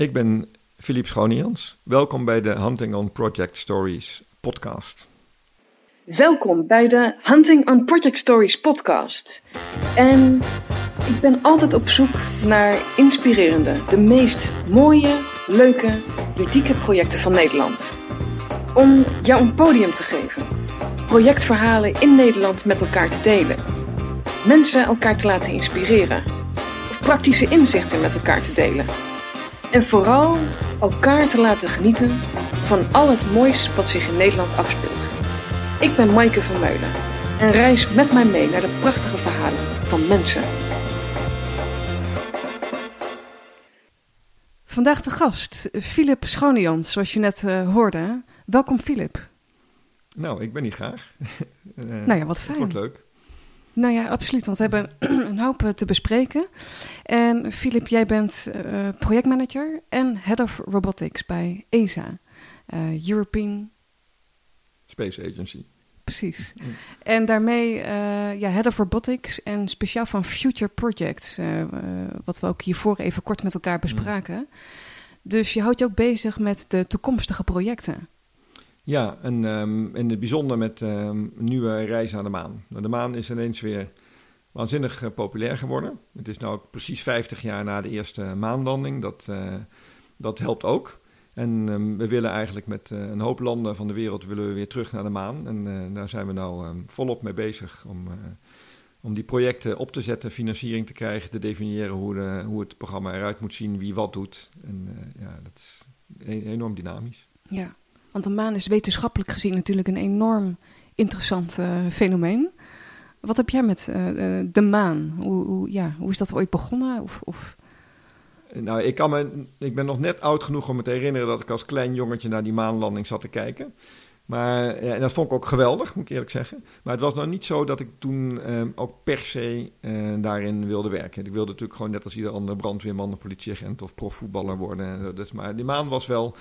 Ik ben Philippe Schonians. Welkom bij de Hunting on Project Stories podcast. Welkom bij de Hunting on Project Stories podcast. En ik ben altijd op zoek naar inspirerende, de meest mooie, leuke, ludieke projecten van Nederland. Om jou een podium te geven. Projectverhalen in Nederland met elkaar te delen. Mensen elkaar te laten inspireren. Of praktische inzichten met elkaar te delen. En vooral elkaar te laten genieten van al het moois wat zich in Nederland afspeelt. Ik ben Maaike van Meulen en reis met mij mee naar de prachtige verhalen van mensen. Vandaag de gast, Philip Schonians, zoals je net uh, hoorde. Welkom, Philip. Nou, ik ben hier graag. uh, nou ja, wat fijn. Het wordt leuk. Nou ja, absoluut, want we hebben een hoop te bespreken. En Philip, jij bent uh, projectmanager en Head of Robotics bij ESA, uh, European Space Agency. Precies. En daarmee uh, ja, Head of Robotics en speciaal van Future Projects, wat we ook hiervoor even kort met elkaar bespraken. Dus je houdt je ook bezig met de toekomstige projecten. Ja, en um, in het bijzonder met um, nieuwe reizen naar de maan. Nou, de maan is ineens weer waanzinnig uh, populair geworden. Het is nu precies 50 jaar na de eerste maanlanding. Dat, uh, dat helpt ook. En um, we willen eigenlijk met uh, een hoop landen van de wereld willen we weer terug naar de maan. En daar zijn we nou volop mee bezig om, om die projecten op te zetten, financiering te krijgen, te definiëren hoe, de, hoe het programma eruit moet zien, wie wat doet. En ja, dat is e enorm dynamisch. Ja. Want de maan is wetenschappelijk gezien natuurlijk een enorm interessant uh, fenomeen. Wat heb jij met uh, de maan? Hoe, ja, hoe is dat ooit begonnen? Of, of... Nou, ik, kan me, ik ben nog net oud genoeg om me te herinneren dat ik als klein jongetje naar die maanlanding zat te kijken. Maar en dat vond ik ook geweldig, moet ik eerlijk zeggen. Maar het was nou niet zo dat ik toen eh, ook per se eh, daarin wilde werken. Ik wilde natuurlijk gewoon net als ieder andere brandweerman, politieagent of profvoetballer worden. Dus, maar die maan was wel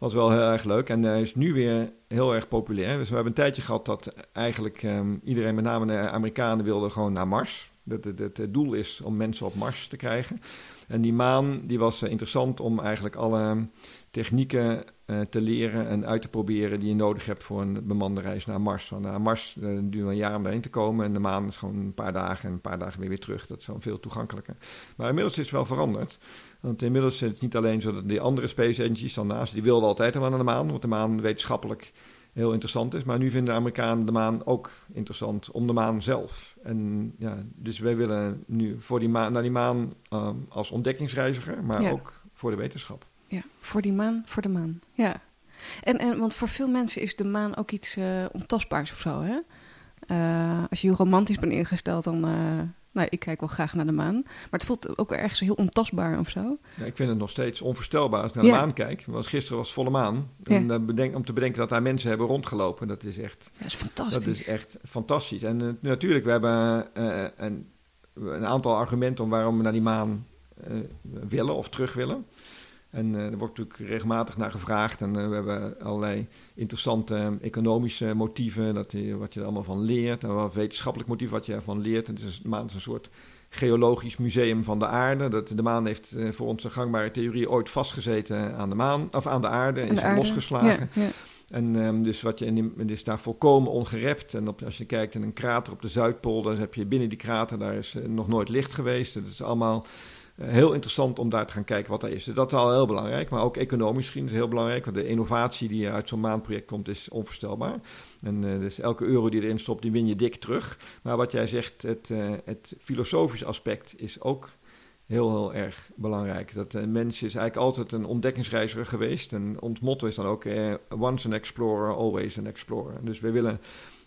was wel heel erg leuk. En hij is nu weer heel erg populair. Dus we hebben een tijdje gehad dat eigenlijk um, iedereen, met name de Amerikanen, wilde gewoon naar Mars. Dat het, het, doel is om mensen op Mars te krijgen. En die maan die was uh, interessant om eigenlijk alle technieken te leren en uit te proberen die je nodig hebt voor een bemande reis naar Mars. Want naar Mars uh, duurt een jaar om daarheen te komen en de maan is gewoon een paar dagen en een paar dagen weer weer terug. Dat is dan veel toegankelijker. Maar inmiddels is het wel veranderd. Want inmiddels is het niet alleen zo dat die andere space agencies dan naast, die wilden altijd naar de maan, want de maan wetenschappelijk heel interessant is. Maar nu vinden de Amerikanen de maan ook interessant om de maan zelf. En ja, dus wij willen nu voor die maan, naar die maan um, als ontdekkingsreiziger, maar ja. ook voor de wetenschap. Ja, voor die maan, voor de maan. Ja. En, en want voor veel mensen is de maan ook iets uh, ontastbaars of zo, hè? Uh, als je heel romantisch bent ingesteld, dan. Uh, nou, ik kijk wel graag naar de maan. Maar het voelt ook ergens heel ontastbaar of zo. Ja, ik vind het nog steeds onvoorstelbaar als ik naar de ja. maan kijk. Want gisteren was volle maan. En ja. bedenk, om te bedenken dat daar mensen hebben rondgelopen. Dat is echt... Dat is fantastisch. Dat is echt fantastisch. En natuurlijk, we hebben een, een, aantal argumenten om waarom we naar die maan willen of terug willen. En uh, er wordt natuurlijk regelmatig naar gevraagd. En uh, we hebben allerlei interessante uh, economische motieven, dat je, wat je er allemaal van leert. En wat wetenschappelijk motief wat je ervan leert. En het is, de maan is een soort geologisch museum van de aarde. Dat, de maan heeft voor onze gangbare theorie ooit vastgezeten aan de maan, of aan de aarde. En is aarde. losgeslagen. Ja, ja. En um, dus wat je in die, het is daar volkomen ongerept. En op, als je kijkt in een krater op de Zuidpool, dan heb je binnen die krater, daar is nog nooit licht geweest. Dat is allemaal heel interessant om daar te gaan kijken wat er is. Dat is al heel belangrijk, maar ook economisch gezien is heel belangrijk. Want de innovatie die uit zo'n maanproject komt is onvoorstelbaar. En uh, dus elke euro die erin stopt, die win je dik terug. Maar wat jij zegt, het, uh, het filosofische aspect is ook heel, heel erg belangrijk. Dat uh, mens is eigenlijk altijd een ontdekkingsreiziger geweest. En ons motto is dan ook once an explorer, always an explorer. Dus we willen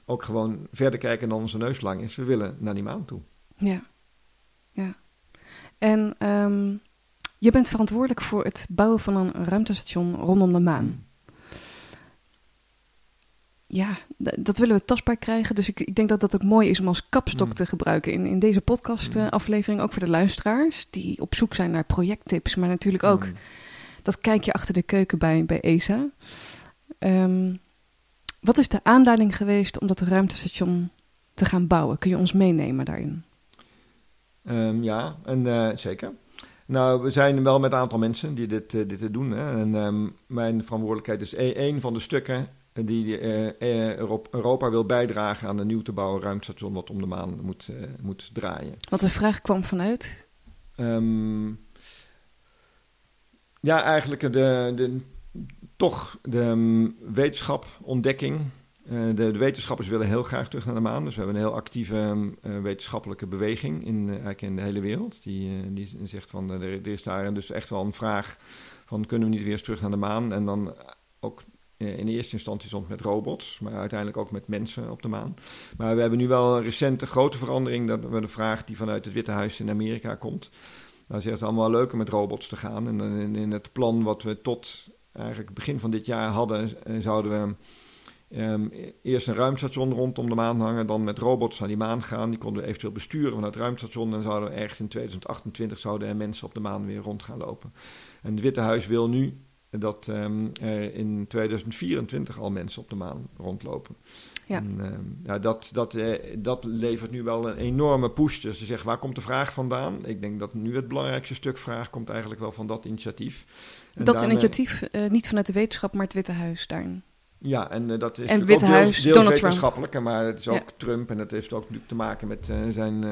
ook gewoon verder kijken dan onze neus lang is. We willen naar die maan toe. Ja, ja. En um, je bent verantwoordelijk voor het bouwen van een ruimtestation rondom de maan. Ja, dat willen we tastbaar krijgen. Dus ik, ik, denk dat dat ook mooi is om als kapstok mm. te gebruiken in, in deze podcast-aflevering. ook voor de luisteraars die op zoek zijn naar projecttips. Maar natuurlijk ook mm. dat kijkje achter de keuken bij, bij ESA. Um, wat is de aanleiding geweest om dat ruimtestation te gaan bouwen? Kun je ons meenemen daarin? Um, ja, en, uh, zeker. Nou, we zijn wel met een aantal mensen die dit, uh, dit doen. Hè. En ehm, mijn verantwoordelijkheid is e een van de stukken die uh, Europa wil bijdragen aan een nieuw te bouwen ruimtestation wat om de maan moet, moet draaien. Wat de vraag kwam vanuit? Um, ja, eigenlijk de, de, toch de wetenschap, ontdekking. Uh, de, de, wetenschappers willen heel graag terug naar de maan. Dus we hebben een heel actieve uh, wetenschappelijke beweging in, uh, eigenlijk in de hele wereld. Die, die zegt van er, er, is daar dus echt wel een vraag van kunnen we niet weer eens terug naar de maan? En dan ook in eerste instantie soms met robots, maar uiteindelijk ook met mensen op de maan. Maar we hebben nu wel een recente grote verandering. Dat we de vraag die vanuit het Witte Huis in Amerika komt. Nou, ze het allemaal leuker met robots te gaan. En in, in het plan wat we tot eigenlijk begin van dit jaar hadden, zouden we Um, eerst een ruimstation rondom de maan hangen, dan met robots naar die maan gaan. Die konden we eventueel besturen vanuit het ruimstation. En zouden we ergens in 2028 zouden er mensen op de maan weer rond gaan lopen. En het Witte Huis wil nu dat um, er in 2024 al mensen op de maan rondlopen. Ja. En, um, ja, dat, dat, eh, dat levert nu wel een enorme push. Dus ze zeggen, waar komt de vraag vandaan? Ik denk dat nu het belangrijkste stuk vraag komt eigenlijk wel van dat initiatief. En dat daarmee... initiatief, uh, niet vanuit de wetenschap, maar het Witte Huis daarin. Ja, en uh, dat is en Witte ook deels, deels wetenschappelijk, maar het is ook ja. Trump en dat heeft ook natuurlijk te maken met uh, zijn uh,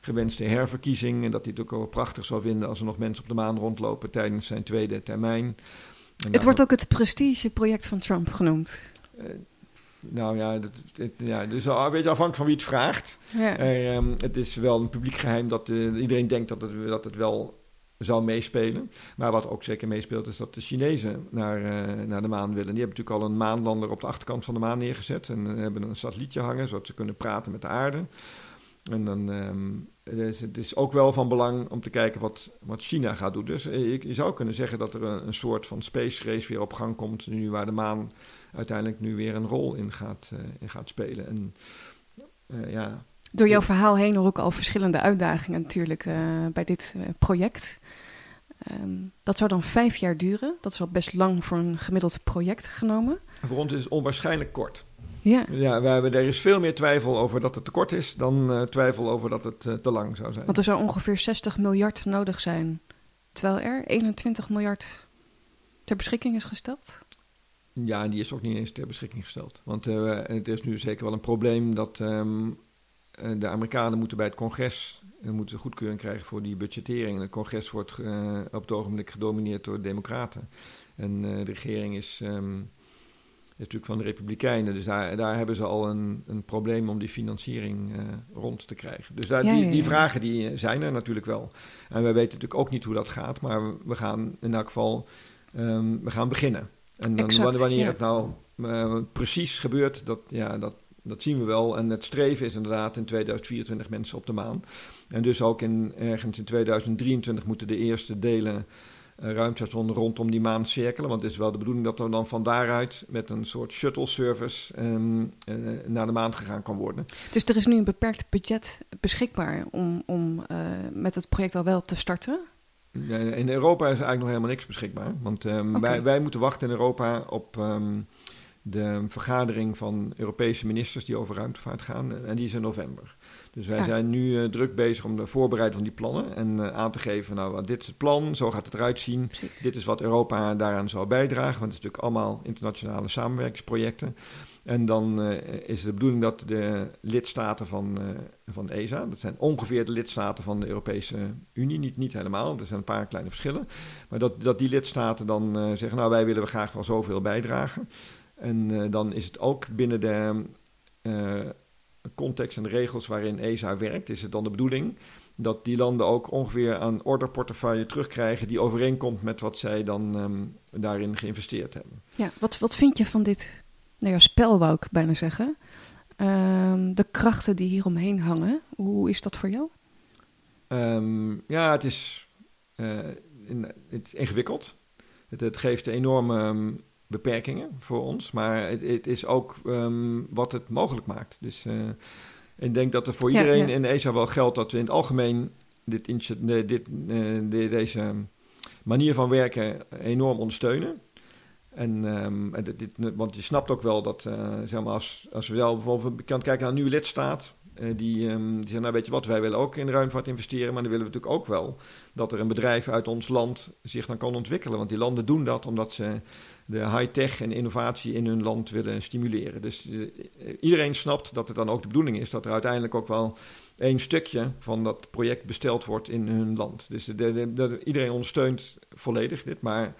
gewenste herverkiezing. En dat hij het ook wel prachtig zou vinden als er nog mensen op de maan rondlopen tijdens zijn tweede termijn. En het nou, wordt ook het prestigeproject van Trump genoemd. nou ja, dat, het, ja, dus een beetje afhankelijk van wie het vraagt. Ja. Um, het is wel een publiek geheim dat iedereen denkt dat het, dat het wel zou meespelen. Maar wat ook zeker meespeelt is dat de Chinezen naar, uh, naar de maan willen. Die hebben natuurlijk al een maanlander op de achterkant van de maan neergezet. En uh, hebben een satellietje hangen, zodat ze kunnen praten met de aarde. En dan um, het is het is ook wel van belang om te kijken wat, wat China gaat doen. Dus uh, je, zou kunnen zeggen dat er een, een, soort van space race weer op gang komt. Nu waar de maan uiteindelijk nu weer een rol in gaat, in gaat spelen. En ja, door jouw verhaal heen hoor ik al verschillende uitdagingen natuurlijk uh, bij dit uh, project. Um, dat zou dan vijf jaar duren. Dat is wel best lang voor een gemiddeld project genomen. Voor ons is het onwaarschijnlijk kort. Ja. ja we hebben, er is veel meer twijfel over dat het te kort is dan uh, twijfel over dat het te lang zou zijn. Want er zou ongeveer 60 miljard nodig zijn. Terwijl er 21 miljard ter beschikking is gesteld. Ja, en die is ook niet eens ter beschikking gesteld. Want het is nu zeker wel een probleem dat um, de Amerikanen moeten bij het congres uh, moeten goedkeuring krijgen voor die budgettering. En het congres wordt uh, op het ogenblik gedomineerd door democraten. En uh, de regering is, um, is, natuurlijk van de republikeinen. Dus daar, daar hebben ze al een, een probleem om die financiering rond te krijgen. Dus daar, ja, die, ja, ja. die, vragen die zijn er natuurlijk wel. En wij weten natuurlijk ook niet hoe dat gaat. Maar we, we gaan in elk geval um, we gaan beginnen. En dan, exact, wanneer het nou precies gebeurt, dat, ja, dat, dat zien we wel. En het streven is inderdaad in 2024 mensen op de maan. En dus ook in, ergens in 2023 moeten de eerste delen uh, ruimtestation rondom die maan cirkelen. Want het is wel de bedoeling dat er dan van daaruit met een soort shuttle service um, uh, naar de maan gegaan kan worden. Dus er is nu een beperkt budget beschikbaar om, om uh, met het project al wel te starten? In Europa is eigenlijk nog helemaal niks beschikbaar. Want um, okay. wij, wij moeten wachten in Europa op... Um, de vergadering van Europese ministers die over ruimtevaart gaan. En die is in november. Dus wij ja. zijn nu uh, druk bezig om de voorbereiding van die plannen. En uh, aan te geven, nou, dit is het plan, zo gaat het eruit zien. Precies. Dit is wat Europa daaraan zal bijdragen. Want het is natuurlijk allemaal internationale samenwerkingsprojecten. En dan uh, is de bedoeling dat de lidstaten van, van ESA, dat zijn ongeveer de lidstaten van de Europese Unie, niet, niet helemaal, er zijn een paar kleine verschillen. Maar dat, dat die lidstaten dan zeggen, nou wij willen we graag wel zoveel bijdragen. En uh, dan is het ook binnen de uh, context en de regels waarin ESA werkt, is het dan de bedoeling dat die landen ook ongeveer aan orderportefeuille terugkrijgen die overeenkomt met wat zij dan um, daarin geïnvesteerd hebben. Ja, wat, wat vind je van dit nou ja, spel, wou ik bijna zeggen? Um, de krachten die hier omheen hangen, hoe is dat voor jou? Um, ja, het is, uh, in, het is ingewikkeld. Het, het geeft enorme beperkingen voor ons. Maar het, het is ook um, wat het mogelijk maakt. Dus uh, ik denk dat er voor iedereen ja, ja. in ESA wel geldt dat we in het algemeen dit, dit, uh, deze manier van werken enorm ondersteunen. En um, dit, dit, want je snapt ook wel dat, uh, zeg maar, als, als we wel bijvoorbeeld kan kijken naar een nieuwe lidstaat. die, um, die zeggen, nou weet je wat, wij willen ook in ruimtevaart investeren, maar dan willen we natuurlijk ook wel dat er een bedrijf uit ons land zich dan kan ontwikkelen. Want die landen doen dat omdat ze de high-tech en innovatie in hun land willen stimuleren. Dus iedereen snapt dat het dan ook de bedoeling is dat er uiteindelijk ook wel één stukje van dat project besteld wordt in hun land. Dus de, de, iedereen ondersteunt volledig dit, maar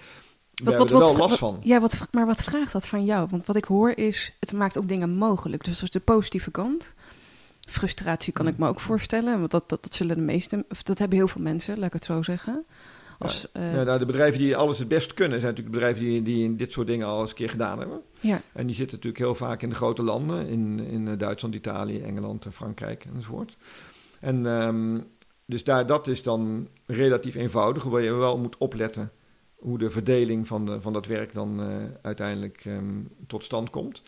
wat, hebben er wel last van. Ja, wat, maar wat vraagt dat van jou? Want wat ik hoor is, het maakt ook dingen mogelijk. Dus dat is de positieve kant. Frustratie kan ik me ook voorstellen, want dat, dat, dat zullen de meeste, of dat hebben heel veel mensen, laat ik het zo zeggen. Als, ja. Uh, nou, de bedrijven die alles het best kunnen, zijn natuurlijk bedrijven die, die dit soort dingen al eens een keer gedaan hebben. Ja. En die zitten natuurlijk heel vaak in de grote landen, in, in eh, Duitsland, Italië, Engeland, Frankrijk enzovoort. En um, dus daar, dat is dan relatief eenvoudig, hoewel je wel moet opletten hoe de verdeling van, de, van dat werk dan uh, uiteindelijk um, tot stand komt.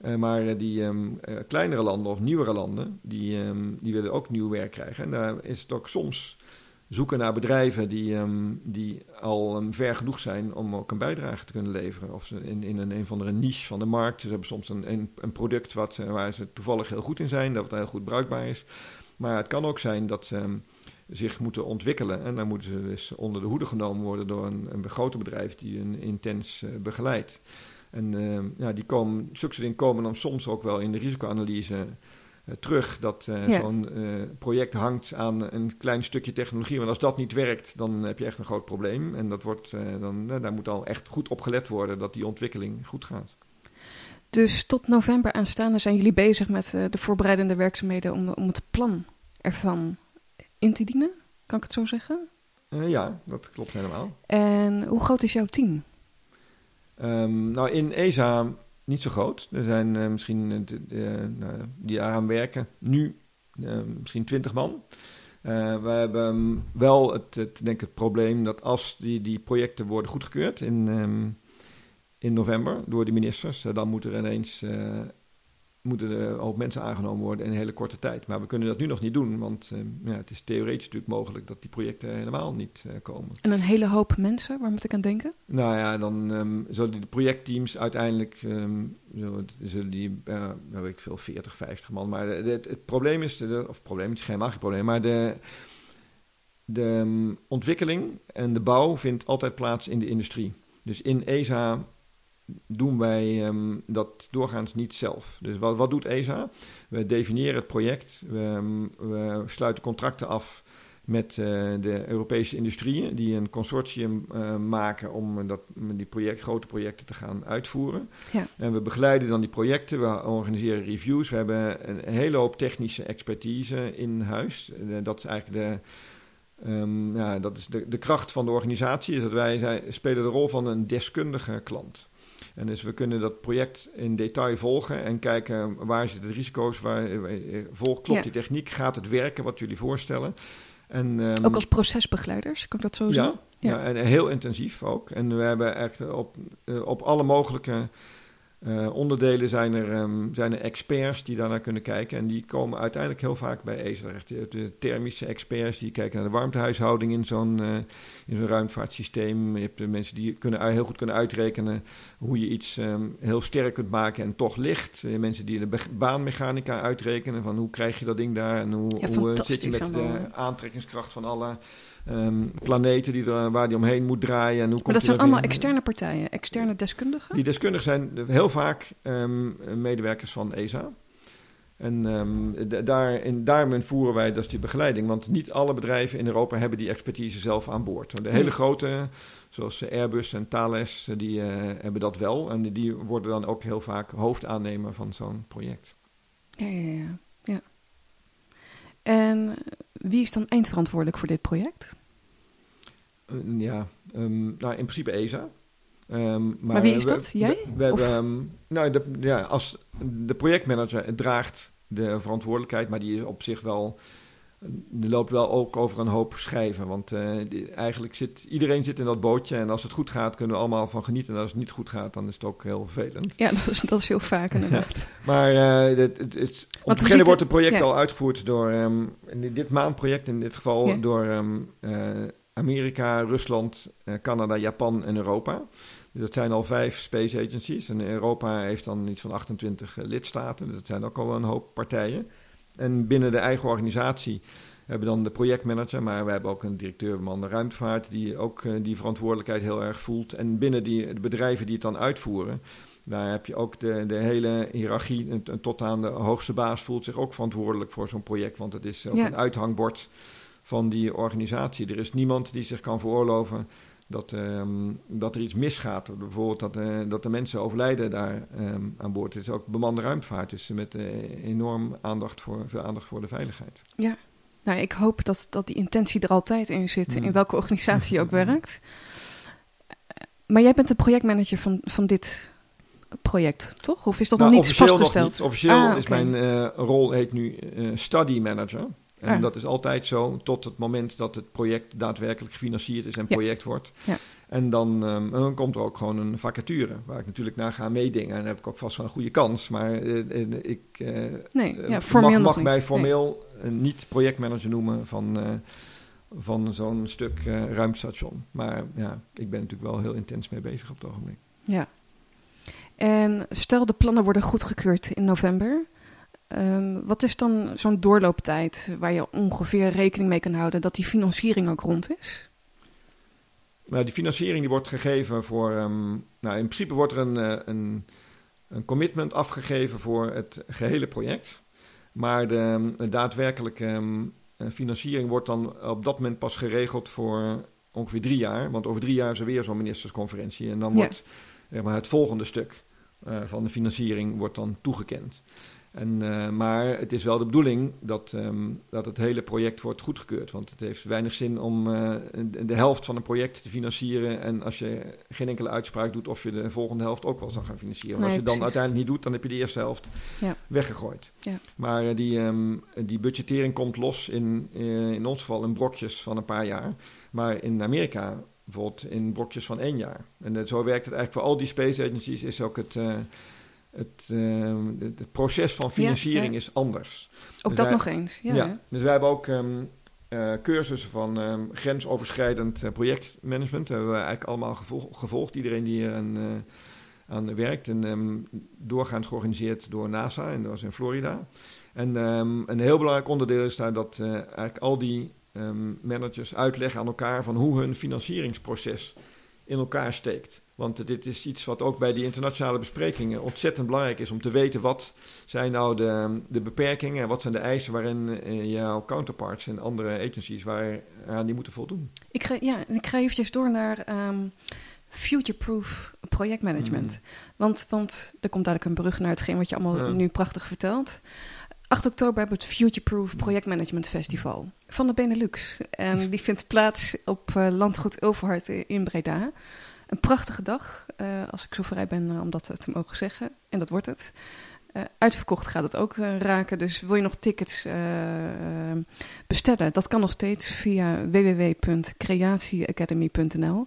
Uh, maar die um, uh, kleinere landen of nieuwere landen, die, die willen ook nieuw werk krijgen. En daar is het ook soms zoeken naar bedrijven die, die al ver genoeg zijn om ook een bijdrage te kunnen leveren. Of ze in, in een, een of andere niche van de markt. Ze hebben soms een, een, product wat, waar ze toevallig heel goed in zijn, dat heel goed bruikbaar is. Maar het kan ook zijn dat ze zich moeten ontwikkelen. En dan moeten ze dus onder de hoede genomen worden door een, een groter bedrijf die een intens uh, begeleidt. En ja, die komen, zulke komen dan soms ook wel in de risicoanalyse terug. Dat ja. zo'n project hangt aan een klein stukje technologie. Want als dat niet werkt, dan heb je echt een groot probleem. En dat wordt, dan, daar moet al echt goed op gelet worden dat die ontwikkeling goed gaat. Dus tot november aanstaande zijn jullie bezig met de voorbereidende werkzaamheden om, om het plan ervan in te dienen? Kan ik het zo zeggen? Ja, dat klopt helemaal. En hoe groot is jouw team? Um, nou, in ESA niet zo groot. Er zijn uh, misschien uh, nou, die aan werken nu misschien twintig man. we hebben wel het, denk het probleem dat als die, die projecten worden goedgekeurd in, um, in november door de ministers, dan moet er ineens moeten er een hoop mensen aangenomen worden in een hele korte tijd. Maar we kunnen dat nu nog niet doen, want uh, ja, het is theoretisch natuurlijk mogelijk dat die projecten helemaal niet uh, komen. En een hele hoop mensen, waar moet ik aan denken? Nou ja, dan um, zullen de projectteams uiteindelijk, um, zullen die, uh, weet ik veel, 40, 50 man. Maar de, de, het, probleem is, de, of het probleem, het is geen probleem, maar de, de um, ontwikkeling en de bouw vindt altijd plaats in de industrie. Dus in ESA doen wij um, dat doorgaans niet zelf. Dus wat, wat doet ESA? We definiëren het project, we, um, we sluiten contracten af met uh, de Europese industrieën die een consortium uh, maken om dat, die project, grote projecten te gaan uitvoeren. Ja. En we begeleiden dan die projecten, we organiseren reviews, we hebben een hele hoop technische expertise in huis. Uh, dat is eigenlijk de, um, ja, dat is de, de kracht van de organisatie, is dat wij zij spelen de rol van een deskundige klant. En dus we kunnen dat project in detail volgen en kijken waar zitten de risico's, waar volgt klopt die techniek, gaat het werken wat jullie voorstellen. En, um, ook als procesbegeleiders, kan ik dat zo zeggen? Ja, ja. en heel intensief ook. En we hebben echt op, uh, op alle mogelijke uh, onderdelen zijn er, um, zijn er experts die daarnaar kunnen kijken. En die komen uiteindelijk heel vaak bij ESA terecht. Je hebt de thermische experts die kijken naar de warmtehuishouding in zo'n uh, in zo'n ruimtevaartsysteem. Je hebt de mensen die kunnen, heel goed kunnen uitrekenen hoe je iets um, heel sterk kunt maken en toch licht. Je mensen die de baanmechanica uitrekenen van hoe krijg je dat ding daar en hoe, ja, hoe zit je met de aantrekkingskracht van alle um, planeten die er, waar die omheen moet draaien. En hoe maar dat zijn allemaal externe partijen, externe deskundigen? Die deskundigen zijn heel vaak um, medewerkers van ESA. En um, daar, in, daarmee voeren wij dus die begeleiding. Want niet alle bedrijven in Europa hebben die expertise zelf aan boord. De hele grote, zoals Airbus en Thales, die uh, hebben dat wel. En die worden dan ook heel vaak hoofdaannemer van zo'n project. Ja, ja, ja, ja. En wie is dan eindverantwoordelijk voor dit project? Uh, ja, um, nou in principe ESA. Um, maar, maar, wie is dat? Jij? We, we hebben, nou, de, ja, als de projectmanager draagt de verantwoordelijkheid, maar die is op zich wel. Die loopt wel ook over een hoop schrijven. Want uh, die, eigenlijk zit iedereen zit in dat bootje. En als het goed gaat, kunnen we allemaal van genieten. En als het niet goed gaat, dan is het ook heel vervelend. Ja, dat is, dat is heel vaak inderdaad. maar uh, het, het, het, om te beginnen wordt het project ja. al uitgevoerd door. Um, dit maandproject in dit geval ja. door um, uh, Amerika, Rusland, Canada, Japan en Europa. Dat zijn al vijf space agencies. En Europa heeft dan iets van 28 lidstaten. Dat zijn ook al een hoop partijen. En binnen de eigen organisatie hebben dan de projectmanager, maar we hebben ook een directeur bemande ruimtevaart die ook uh, die verantwoordelijkheid heel erg voelt. En binnen die de bedrijven die het dan uitvoeren, daar heb je ook de, de hele hiërarchie tot aan de hoogste baas voelt zich ook verantwoordelijk voor zo'n project, want het is ook een uithangbord van die organisatie. Er is niemand die zich kan veroorloven dat, um, dat er iets misgaat. Bijvoorbeeld dat, uh, dat de mensen overlijden daar um, aan boord. Het is ook bemande ruimtevaart, dus met uh, enorm aandacht voor, veel aandacht voor de veiligheid. Ja, nou, ik hoop dat, dat die intentie er altijd in zit, in welke organisatie je ook werkt. Maar jij bent de projectmanager van, van dit project, toch? Of is dat nou, nog niet vastgesteld? Niet. Officieel ah, is mijn uh, rol heet nu study manager. En dat is altijd zo tot het moment dat het project daadwerkelijk gefinancierd is en ja. project wordt. Ja. En dan, um, dan, komt er ook gewoon een vacature waar ik natuurlijk naar ga meedingen. En dan heb ik ook vast wel een goede kans. Maar uh, ik nee, ja, mag, mag mij formeel nee. niet projectmanager noemen van, van zo'n stuk ruimtestation. Maar ja, ik ben natuurlijk wel heel intens mee bezig op het ogenblik. Ja. En stel de plannen worden goedgekeurd in november. Um, wat is dan zo'n doorlooptijd waar je ongeveer rekening mee kan houden dat die financiering ook rond is? Nou, die financiering die wordt gegeven voor. Um, nou, in principe wordt er een, uh, een, een, commitment afgegeven voor het gehele project. Maar de, de daadwerkelijke um, financiering wordt dan op dat moment pas geregeld voor ongeveer drie jaar. Want over drie jaar is er weer zo'n ministersconferentie. En dan ja. wordt zeg maar, het volgende stuk uh, van de financiering wordt dan toegekend. En, uh, maar het is wel de bedoeling dat, um, dat het hele project wordt goedgekeurd. Want het heeft weinig zin om uh, de helft van een project te financieren. En als je geen enkele uitspraak doet of je de volgende helft ook wel zou gaan financieren. Nee, als je dan uiteindelijk niet doet, dan heb je de eerste helft ja. weggegooid. Ja. Maar uh, die, um, die budgettering komt los in, in ons geval in brokjes van een paar jaar. Maar in Amerika bijvoorbeeld in brokjes van één jaar. En zo werkt het eigenlijk voor al die space agencies is ook het het, uh, het, proces van financiering ja, ja. is anders. Ook dus dat wij, nog eens. Ja, ja. Dus wij hebben ook um, uh, cursussen van um, grensoverschrijdend uh, projectmanagement. Dat hebben we eigenlijk allemaal gevolg, gevolgd. Iedereen die hier aan, uh, aan werkt. En um, doorgaans georganiseerd door NASA. En dat was in Florida. En een heel belangrijk onderdeel is daar dat eigenlijk al die managers uitleggen aan elkaar van hoe hun financieringsproces in elkaar steekt. Want dit is iets wat ook bij die internationale besprekingen ontzettend belangrijk is om te weten wat zijn nou de, de beperkingen en wat zijn de eisen waarin uh, jouw counterparts en andere agencies waar, aan die moeten voldoen. Ik ga, ja, ik ga eventjes door naar um, future-proof projectmanagement. Mm. Want, want er komt dadelijk een brug naar hetgeen wat je allemaal ja. nu prachtig vertelt. 8 oktober hebben we het Future-Proof Projectmanagement Festival van de Benelux. En die vindt plaats op uh, Landgoed Overhart in Breda. Een prachtige dag, uh, als ik zo vrij ben uh, om dat te mogen zeggen. En dat wordt het. Uh, uitverkocht gaat het ook raken. Dus wil je nog tickets bestellen? Dat kan nog steeds via www.creatieacademy.nl.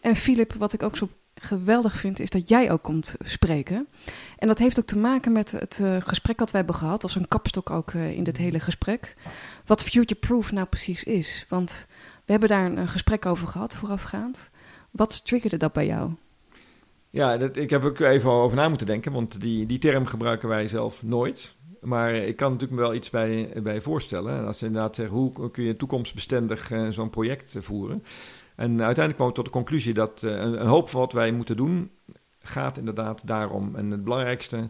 En Filip, wat ik ook zo geweldig vind, is dat jij ook komt spreken. En dat heeft ook te maken met het gesprek dat we hebben gehad, als een kapstok ook in dit hele gesprek. Wat Future Proof nou precies is. Want we hebben daar een, een gesprek over gehad voorafgaand. Wat triggerde dat bij jou? Ja, dat, ik heb ook even over na moeten denken, want die, die term gebruiken wij zelf nooit. Maar ik kan natuurlijk me wel iets bij, bij voorstellen. En als je inderdaad zegt, hoe kun je toekomstbestendig uh, zo'n project voeren? En uiteindelijk kwam ik tot de conclusie dat uh, een, hoop van wat wij moeten doen, gaat inderdaad daarom. En het belangrijkste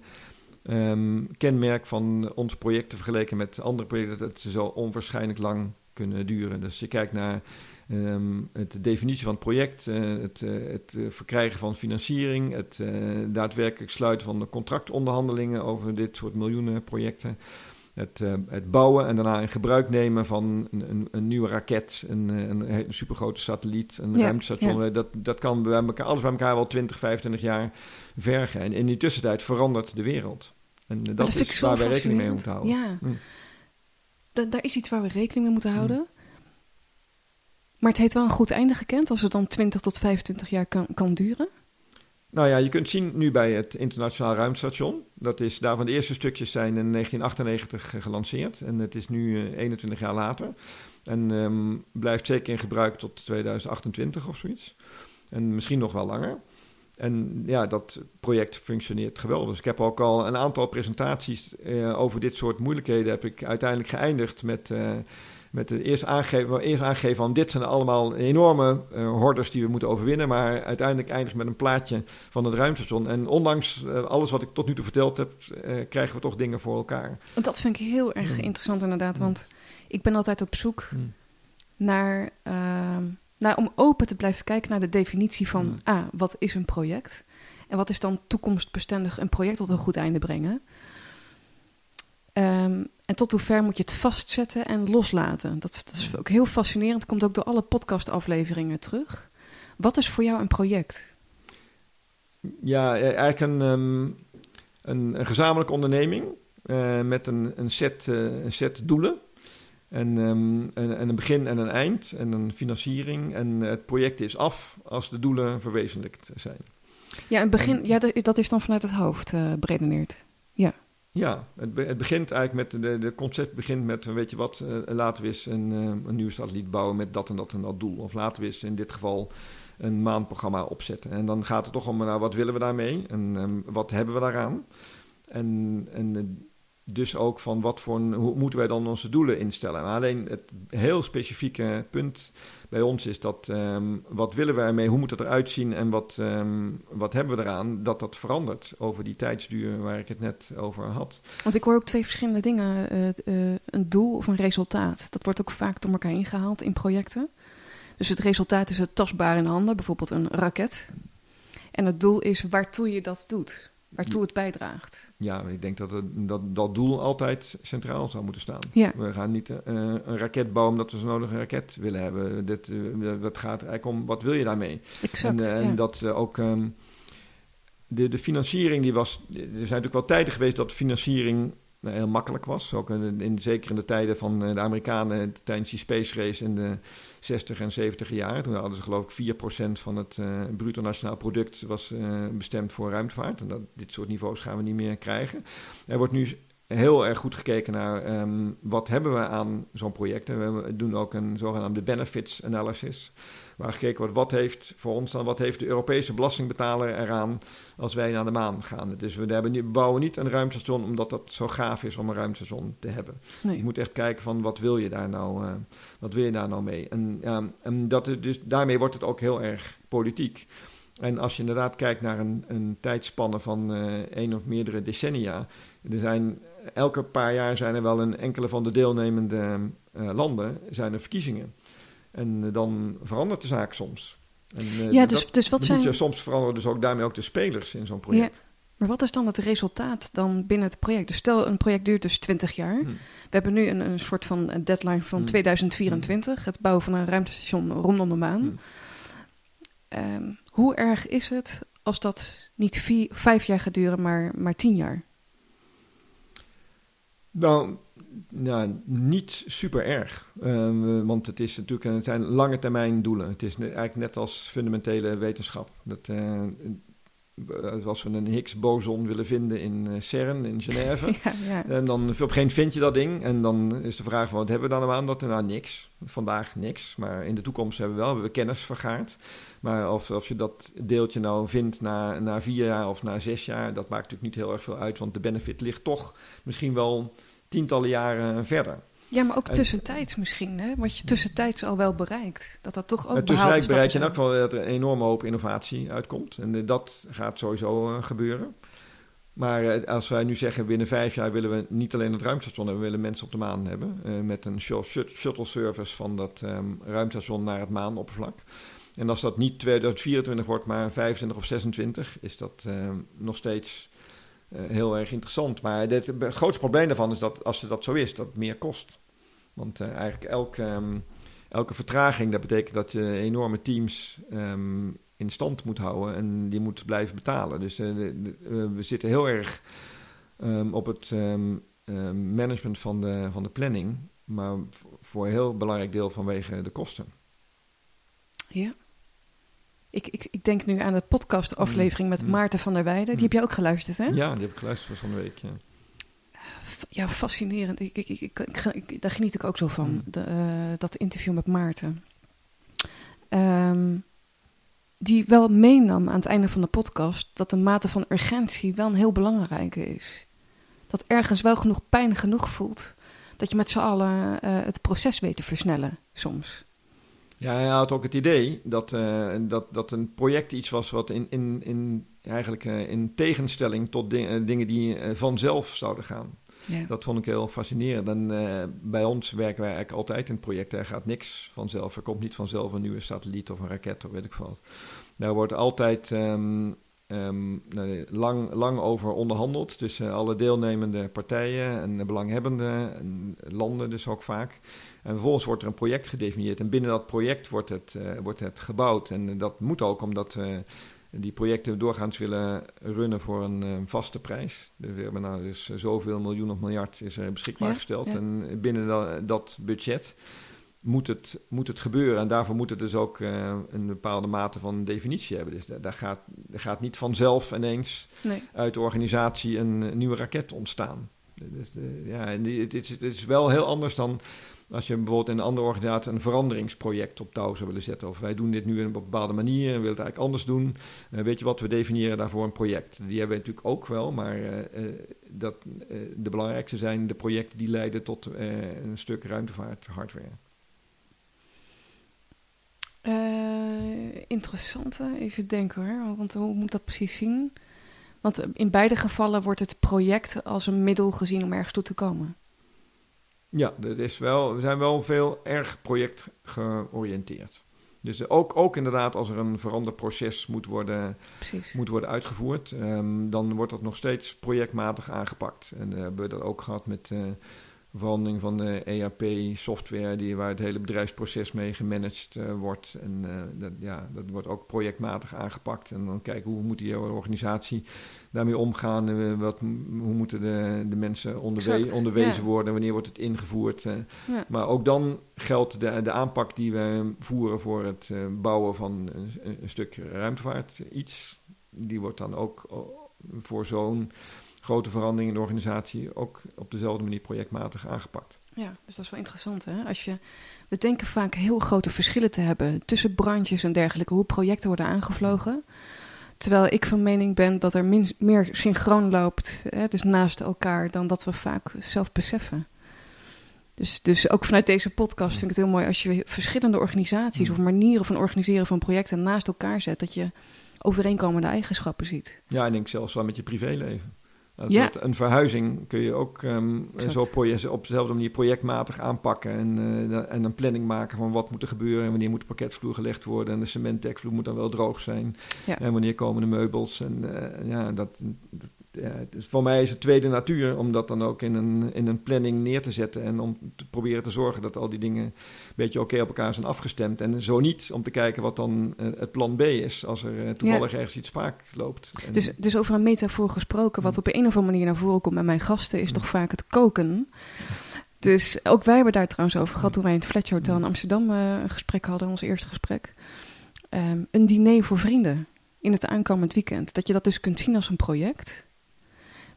um, kenmerk van onze projecten vergeleken met andere projecten, dat ze zo onwaarschijnlijk lang kunnen duren. Dus je kijkt naar Um, het definitie van het project, uh, het, uh, het uh, verkrijgen van financiering, het daadwerkelijk sluiten van de contractonderhandelingen over dit soort miljoenen projecten. Het, het bouwen en daarna in gebruik nemen van een, een, een nieuwe raket, een, een, een supergrote satelliet, een ja, ruimtestation. Ja. Dat, dat kan bij elkaar, alles bij elkaar wel 20, 25 jaar vergen. En in die tussentijd verandert de wereld. En dat, dat is waar we rekening mee moeten houden. Ja. Hm. Da daar is iets waar we rekening mee moeten hm. houden. Maar het heeft wel een goed einde gekend als het dan 20 tot 25 jaar kan, kan duren? Nou ja, je kunt zien nu bij het Internationaal Ruimtestation. Dat is, daarvan de eerste stukjes zijn in 1998 gelanceerd. En het is nu 21 jaar later. En um, blijft zeker in gebruik tot 2028 of zoiets. En misschien nog wel langer. En ja, dat project functioneert geweldig. Dus ik heb ook al een aantal presentaties eh, over dit soort moeilijkheden heb ik uiteindelijk geëindigd met, met het eerst aangeven, eerst aangeven van dit zijn allemaal enorme uh, hordes die we moeten overwinnen, maar uiteindelijk eindig met een plaatje van het ruimtestation. En ondanks alles wat ik tot nu toe verteld heb, krijgen we toch dingen voor elkaar. Dat vind ik heel erg mm. interessant inderdaad, mm. want ik ben altijd op zoek mm. naar ehm, nou, om open te blijven kijken naar de definitie van. A, wat is een project? En wat is dan toekomstbestendig een project tot een goed einde brengen? Um, en tot hoe ver moet je het vastzetten en loslaten? Dat, dat is ook heel fascinerend. Komt ook door alle podcastafleveringen terug. Wat is voor jou een project? Ja, e-, eigenlijk een, um, een, een, gezamenlijke onderneming uh, met een, een, set, uh, een set doelen. En, um, en, en, een begin en een eind en een financiering. En het project is af als de doelen verwezenlijkt zijn. Ja, een begin, ja dat is dan vanuit het hoofd uh, beredeneerd. Ja. Het, het, begint eigenlijk met, de, concept begint met, weet je wat, uh, laten we eens een, uh, een satelliet bouwen met dat en dat en dat doel. Of laten we eens in dit geval een maandprogramma opzetten. En dan gaat het toch om, nou, wat willen we daarmee en um, wat hebben we daaraan? En, en dus ook van wat voor hoe moeten wij dan onze doelen instellen. Maar alleen het heel specifieke punt bij ons is dat um, wat willen wij ermee, hoe moet het eruit zien en wat, um, wat hebben we eraan, dat dat verandert over die tijdsduur waar ik het net over had. Want ik hoor ook twee verschillende dingen, uh, uh, een doel of een resultaat. Dat wordt ook vaak door elkaar ingehaald in projecten. Dus het resultaat is het tastbaar in handen, bijvoorbeeld een raket. En het doel is waartoe je dat doet waartoe het bijdraagt. Ja, ik denk dat, het, dat dat doel altijd centraal zou moeten staan. Ja. We gaan niet uh, een raket bouwen omdat we zo nodig een raket willen hebben. Dit, uh, dat gaat eigenlijk om, wat wil je daarmee? Exact, en, uh, ja. en dat ook... Um, de, de financiering die was... Er zijn natuurlijk wel tijden geweest dat financiering nou, heel makkelijk was. Ook in, in, zeker in de tijden van de Amerikanen tijdens die space race in de 60 en 70 jaar. Toen hadden ze geloof ik 4% van het uh, bruto nationaal product was uh, bestemd voor ruimtevaart. En dat, dit soort niveaus gaan we niet meer krijgen. Er wordt nu heel erg goed gekeken naar um, wat hebben we aan zo'n project. En we doen ook een zogenaamde benefits analysis. Waar gekeken wordt wat heeft voor ons dan, wat heeft de Europese belastingbetaler eraan als wij naar de maan gaan. Dus we, hebben, we bouwen niet een ruimtestation omdat dat zo gaaf is om een ruimtestation te hebben. Nee. Je moet echt kijken van wat wil je daar nou, uh, wat wil je daar nou mee. En, dat is, dus daarmee wordt het ook heel erg politiek. En als je inderdaad kijkt naar een, een tijdspanne van uh, één of meerdere decennia, er zijn elke paar jaar zijn er wel een enkele van de deelnemende uh, landen zijn er verkiezingen. En uh, dan verandert de zaak soms. En, uh, ja, dus, dat, dus wat zijn... Je, soms veranderen dus ook daarmee ook de spelers in zo'n project. Ja. Maar wat is dan het resultaat dan binnen het project? Dus stel, een project duurt dus 20 jaar. Hmm. We hebben nu een, een soort van deadline van hmm. 2024. Hmm. Het bouwen van een ruimtestation rondom de maan. Hmm. Um, hoe erg is het als dat niet vier, vijf jaar gaat duren, maar, maar tien jaar? Nou, nou, niet super erg. Uh, want het, is natuurlijk, het zijn lange termijn doelen. Het is eigenlijk net als fundamentele wetenschap. Dat, uh, als we een Higgs-boson willen vinden in uh, CERN in Genève, ja, ja. en dan op een gegeven moment vind je dat ding. En dan is de vraag: wat hebben we dan aan dat? Nou, niks. Vandaag niks. Maar in de toekomst hebben we wel hebben we kennis vergaard. Maar of, of je dat deeltje nou vindt na, na vier jaar of na zes jaar, dat maakt natuurlijk niet heel erg veel uit. Want de benefit ligt toch misschien wel tientallen jaren verder. Ja, maar ook en, tussentijds misschien, hè? Wat je tussentijds al wel bereikt. Dat dat toch ook uh, Tussentijds bereik je in elk geval dat er een enorme hoop innovatie uitkomt. En uh, dat gaat sowieso uh, gebeuren. Maar uh, als wij nu zeggen binnen vijf jaar willen we niet alleen het ruimtestation hebben, we willen mensen op de maan hebben. Uh, met een shuttle service van dat um, ruimtestation naar het maanoppervlak. En als dat niet 2024 wordt, maar 25 of 26, is dat um, nog steeds heel erg interessant. Maar het grootste probleem daarvan is dat als dat zo is, dat het meer kost. Want uh, eigenlijk elke, um, elke vertraging, dat betekent dat je enorme teams um, in stand moet houden en die moet blijven betalen. Dus de, we zitten heel erg um, op het management van de, van de planning, maar voor een heel belangrijk deel vanwege de kosten. Ja. Ik, ik, ik denk nu aan de podcastaflevering met Maarten van der Weijden. Die heb je ook geluisterd, hè? Ja, die heb ik geluisterd van de week, ja. Ja, fascinerend. Ik, ik, ik, ik, daar geniet ik ook zo van, de, uh, dat interview met Maarten. Um, die wel meenam aan het einde van de podcast dat de mate van urgentie wel een heel belangrijke is. Dat ergens wel genoeg pijn genoeg voelt dat je met z'n allen eh, het proces weet te versnellen soms. Ja, hij had ook het idee dat, uh, dat, dat een project iets was wat in, in, in, eigenlijk, uh, in tegenstelling tot dingen die vanzelf zouden gaan. Ja. Dat vond ik heel fascinerend. En bij ons werken wij eigenlijk altijd in projecten. Er gaat niks vanzelf. Er komt niet vanzelf een nieuwe satelliet of een raket of weet ik wat. Daar wordt altijd um, um, lang, lang over onderhandeld tussen alle deelnemende partijen en de belanghebbenden en landen dus ook vaak. En vervolgens wordt er een project gedefinieerd en binnen dat project wordt het, uh, wordt het gebouwd. En dat moet ook omdat we die projecten doorgaans willen runnen voor een uh, vaste prijs. Dus we hebben nou dus zoveel miljoen of miljard is er beschikbaar ja, gesteld. Ja. En binnen dat, dat budget moet het, moet het gebeuren. En daarvoor moet het dus ook uh, een bepaalde mate van definitie hebben. Dus daar gaat, daar gaat niet vanzelf ineens nee. uit de organisatie een, nieuwe raket ontstaan. Dus de, ja, en het, is, het is wel heel anders dan als je bijvoorbeeld in een andere organisatie een veranderingsproject op touw zou willen zetten. Of wij doen dit nu op een bepaalde manier en willen het eigenlijk anders doen. Uh, weet je wat, we definiëren daarvoor een project. Die hebben we natuurlijk ook wel, maar uh, dat, de belangrijkste zijn de projecten die leiden tot een stuk ruimtevaart hardware. Uh, interessant, even denken hoor. Want hoe moet dat precies zien? Want in beide gevallen wordt het project als een middel gezien om ergens toe te komen. Ja, dat is wel, we zijn wel veel erg project georiënteerd. Dus ook, ook inderdaad als er een veranderproces moet worden, moet worden uitgevoerd, um, dan wordt dat nog steeds projectmatig aangepakt. En uh, hebben we dat ook gehad met uh, verandering van de ERP-software, die, waar het hele bedrijfsproces mee gemanaged uh, wordt. En uh, dat, ja, dat wordt ook projectmatig aangepakt. En dan kijken hoe moet die organisatie daarmee omgaan. Uh, wat, hoe moeten de, de mensen onderwe onderwezen ja. worden? Wanneer wordt het ingevoerd? Ja. Maar ook dan geldt de, de aanpak die we voeren voor het bouwen van een, een, stuk ruimtevaart iets. Die wordt dan ook voor zo'n grote veranderingen in de organisatie ook op dezelfde manier projectmatig aangepakt. Ja, dus dat is wel interessant. Hè? Als je, we denken vaak heel grote verschillen te hebben tussen branches en dergelijke, hoe projecten worden aangevlogen. Terwijl ik van mening ben dat er min, meer synchroon loopt, hè, dus naast elkaar, dan dat we vaak zelf beseffen. Dus, dus ook vanuit deze podcast vind ik het heel mooi als je verschillende organisaties of manieren van organiseren van projecten naast elkaar zet, dat je overeenkomende eigenschappen ziet. Ja, ik denk zelfs wel met je privéleven. Ja. een verhuizing kun je ook um, zo op dezelfde manier projectmatig aanpakken. En, uh, en een planning maken van wat moet er gebeuren. En wanneer moet de parketvloer gelegd worden. En de cementdekvloer moet dan wel droog zijn. Ja. En wanneer komen de meubels. En uh, ja, dat, is, voor mij is het tweede natuur om dat dan ook in een, in een planning neer te zetten. En om te proberen te zorgen dat al die dingen een beetje oké op elkaar zijn afgestemd. En zo niet om te kijken wat dan uh, het plan B is als er uh, toevallig ja. ergens iets spaak loopt. En, dus, dus over een metafoor gesproken, wat op een of andere manier naar voren komt bij mijn gasten, is toch vaak het koken. Dus ook wij hebben daar trouwens over gehad toen wij in het Fletcher Hotel in Amsterdam uh, een gesprek hadden, ons eerste gesprek. Um, een diner voor vrienden in het aankomend weekend. Dat je dat dus kunt zien als een project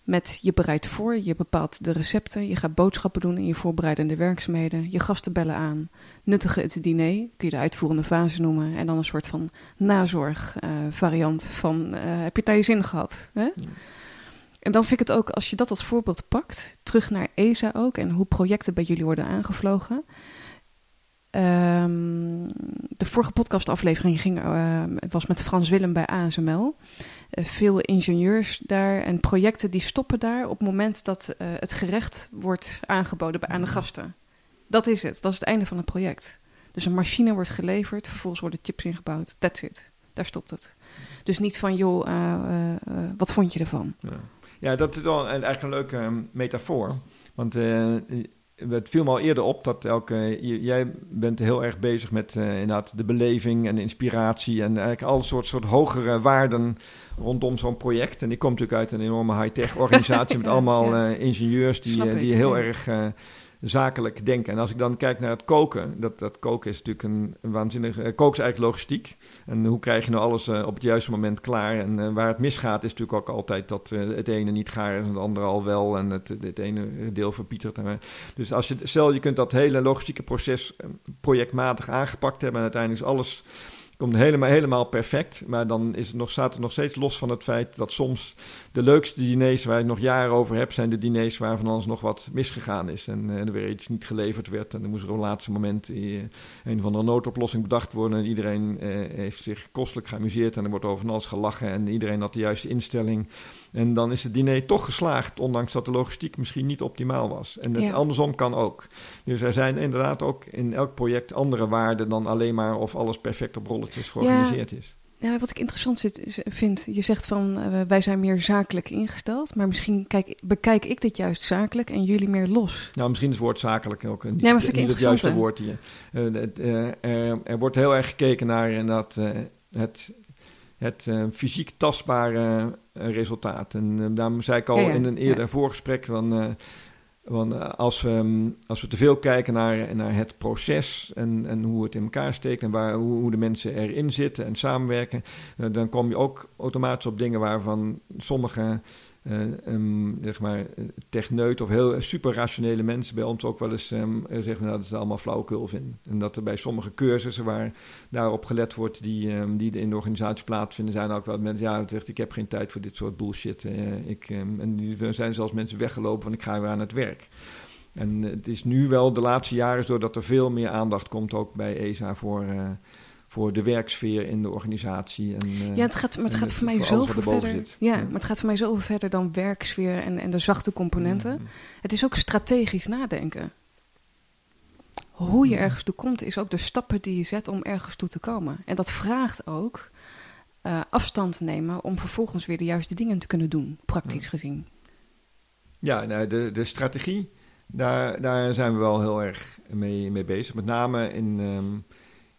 met je bereidt voor, je bepaalt de recepten, je gaat boodschappen doen in je voorbereidende werkzaamheden, je gasten bellen aan, nuttigen het diner, kun je de uitvoerende fase noemen, en dan een soort van nazorg uh, variant van uh, heb je het naar je zin gehad? Hè? Ja. En dan vind ik het ook, als je dat als voorbeeld pakt, terug naar ESA ook en hoe projecten bij jullie worden aangevlogen. Um, de vorige podcastaflevering ging, uh, was met Frans Willem bij ASML. Uh, veel ingenieurs daar en projecten die stoppen daar op het moment dat uh, het gerecht wordt aangeboden aan de gasten. Dat is het, dat is het einde van het project. Dus een machine wordt geleverd, vervolgens worden chips ingebouwd. That's it. Daar stopt het. Dus niet van, joh, wat vond je ervan? Ja. ja, dat is wel eigenlijk een leuke um, metafoor. Want het viel me al eerder op dat elke. Jij bent heel erg bezig met uh, inderdaad de beleving en de inspiratie. En eigenlijk al soort, soort hogere waarden rondom zo'n project. En ik kom natuurlijk uit een enorme high-tech organisatie met allemaal uh, ingenieurs die, uh, die heel erg zakelijk denken. En als ik dan kijk naar het koken, dat, dat koken is natuurlijk een, waanzinnige... Uh, is eigenlijk logistiek. En hoe krijg je nou alles uh, op het juiste moment klaar? En uh, waar het misgaat is natuurlijk ook altijd dat het ene niet gaar is en het andere al wel. En het, het ene deel verpietert. Dus als je, stel je kunt dat hele logistieke proces projectmatig aangepakt hebben... en uiteindelijk is alles komt helemaal, helemaal perfect. Maar dan is het nog, staat het nog steeds los van het feit dat soms de leukste diners waar je nog jaren over hebt, zijn de diners waar van alles nog wat misgegaan is. En uh, er weer iets niet geleverd werd. En dan moest er op het laatste moment uh, een van de noodoplossing bedacht worden. En iedereen uh, heeft zich kostelijk geamuseerd en er wordt over van alles gelachen. En iedereen had de juiste instelling. En dan is het diner toch geslaagd, ondanks dat de logistiek misschien niet optimaal was. En het Ja. andersom kan ook. Dus er zijn inderdaad ook in elk project andere waarden dan alleen maar of alles perfect op rolletjes georganiseerd is. Ja, wat ik interessant zit, vind, je zegt van eh, wij zijn meer zakelijk ingesteld, maar misschien kijk, bekijk ik dit juist zakelijk en jullie meer los. Nou, misschien is het woord zakelijk ook een, Ja, maar vind ik niet het juiste woord hier. Eh, het, eh, er, wordt heel erg gekeken naar eh, het, het fysiek tastbare resultaat. En daarom zei ik al Ja, ja, in een eerder voorgesprek van... want eh, als we, mm, als we te veel kijken naar, naar het proces en, en hoe het in elkaar steekt en waar, hoe, hoe de mensen erin zitten en samenwerken, eh, dan kom je ook automatisch op dingen waarvan sommige eh, ehm, zeg maar, eh, techneut of heel super rationele mensen bij ons ook wel eens ehm, eh, zeggen nou, dat ze allemaal flauwekul vinden. En dat er bij sommige cursussen waar daarop gelet wordt, die, ehm, die in de organisatie plaatsvinden, zijn ook wel mensen, ja, zegt, ik heb geen tijd voor dit soort bullshit. Ik, en er zijn zelfs mensen weggelopen van ik ga weer aan het werk. En het is nu wel de laatste jaren zo dat er veel meer aandacht komt ook bij ESA voor, voor de werksfeer in de organisatie. En, eh, Ja, het gaat, maar het gaat voor mij erboven verder. zit. Ja, Ja. maar het gaat voor mij zoveel verder dan werksfeer en, en de zachte componenten. Mhm. Het is ook strategisch nadenken. Hoe je Ja. ergens toe komt, is ook de stappen die je zet om ergens toe te komen. En dat vraagt ook eh, afstand nemen om vervolgens weer de juiste dingen te kunnen doen, praktisch Ja. gezien. Ja, nou, de, de strategie, daar, daar zijn we wel heel erg mee, mee bezig. Met name in, ehm,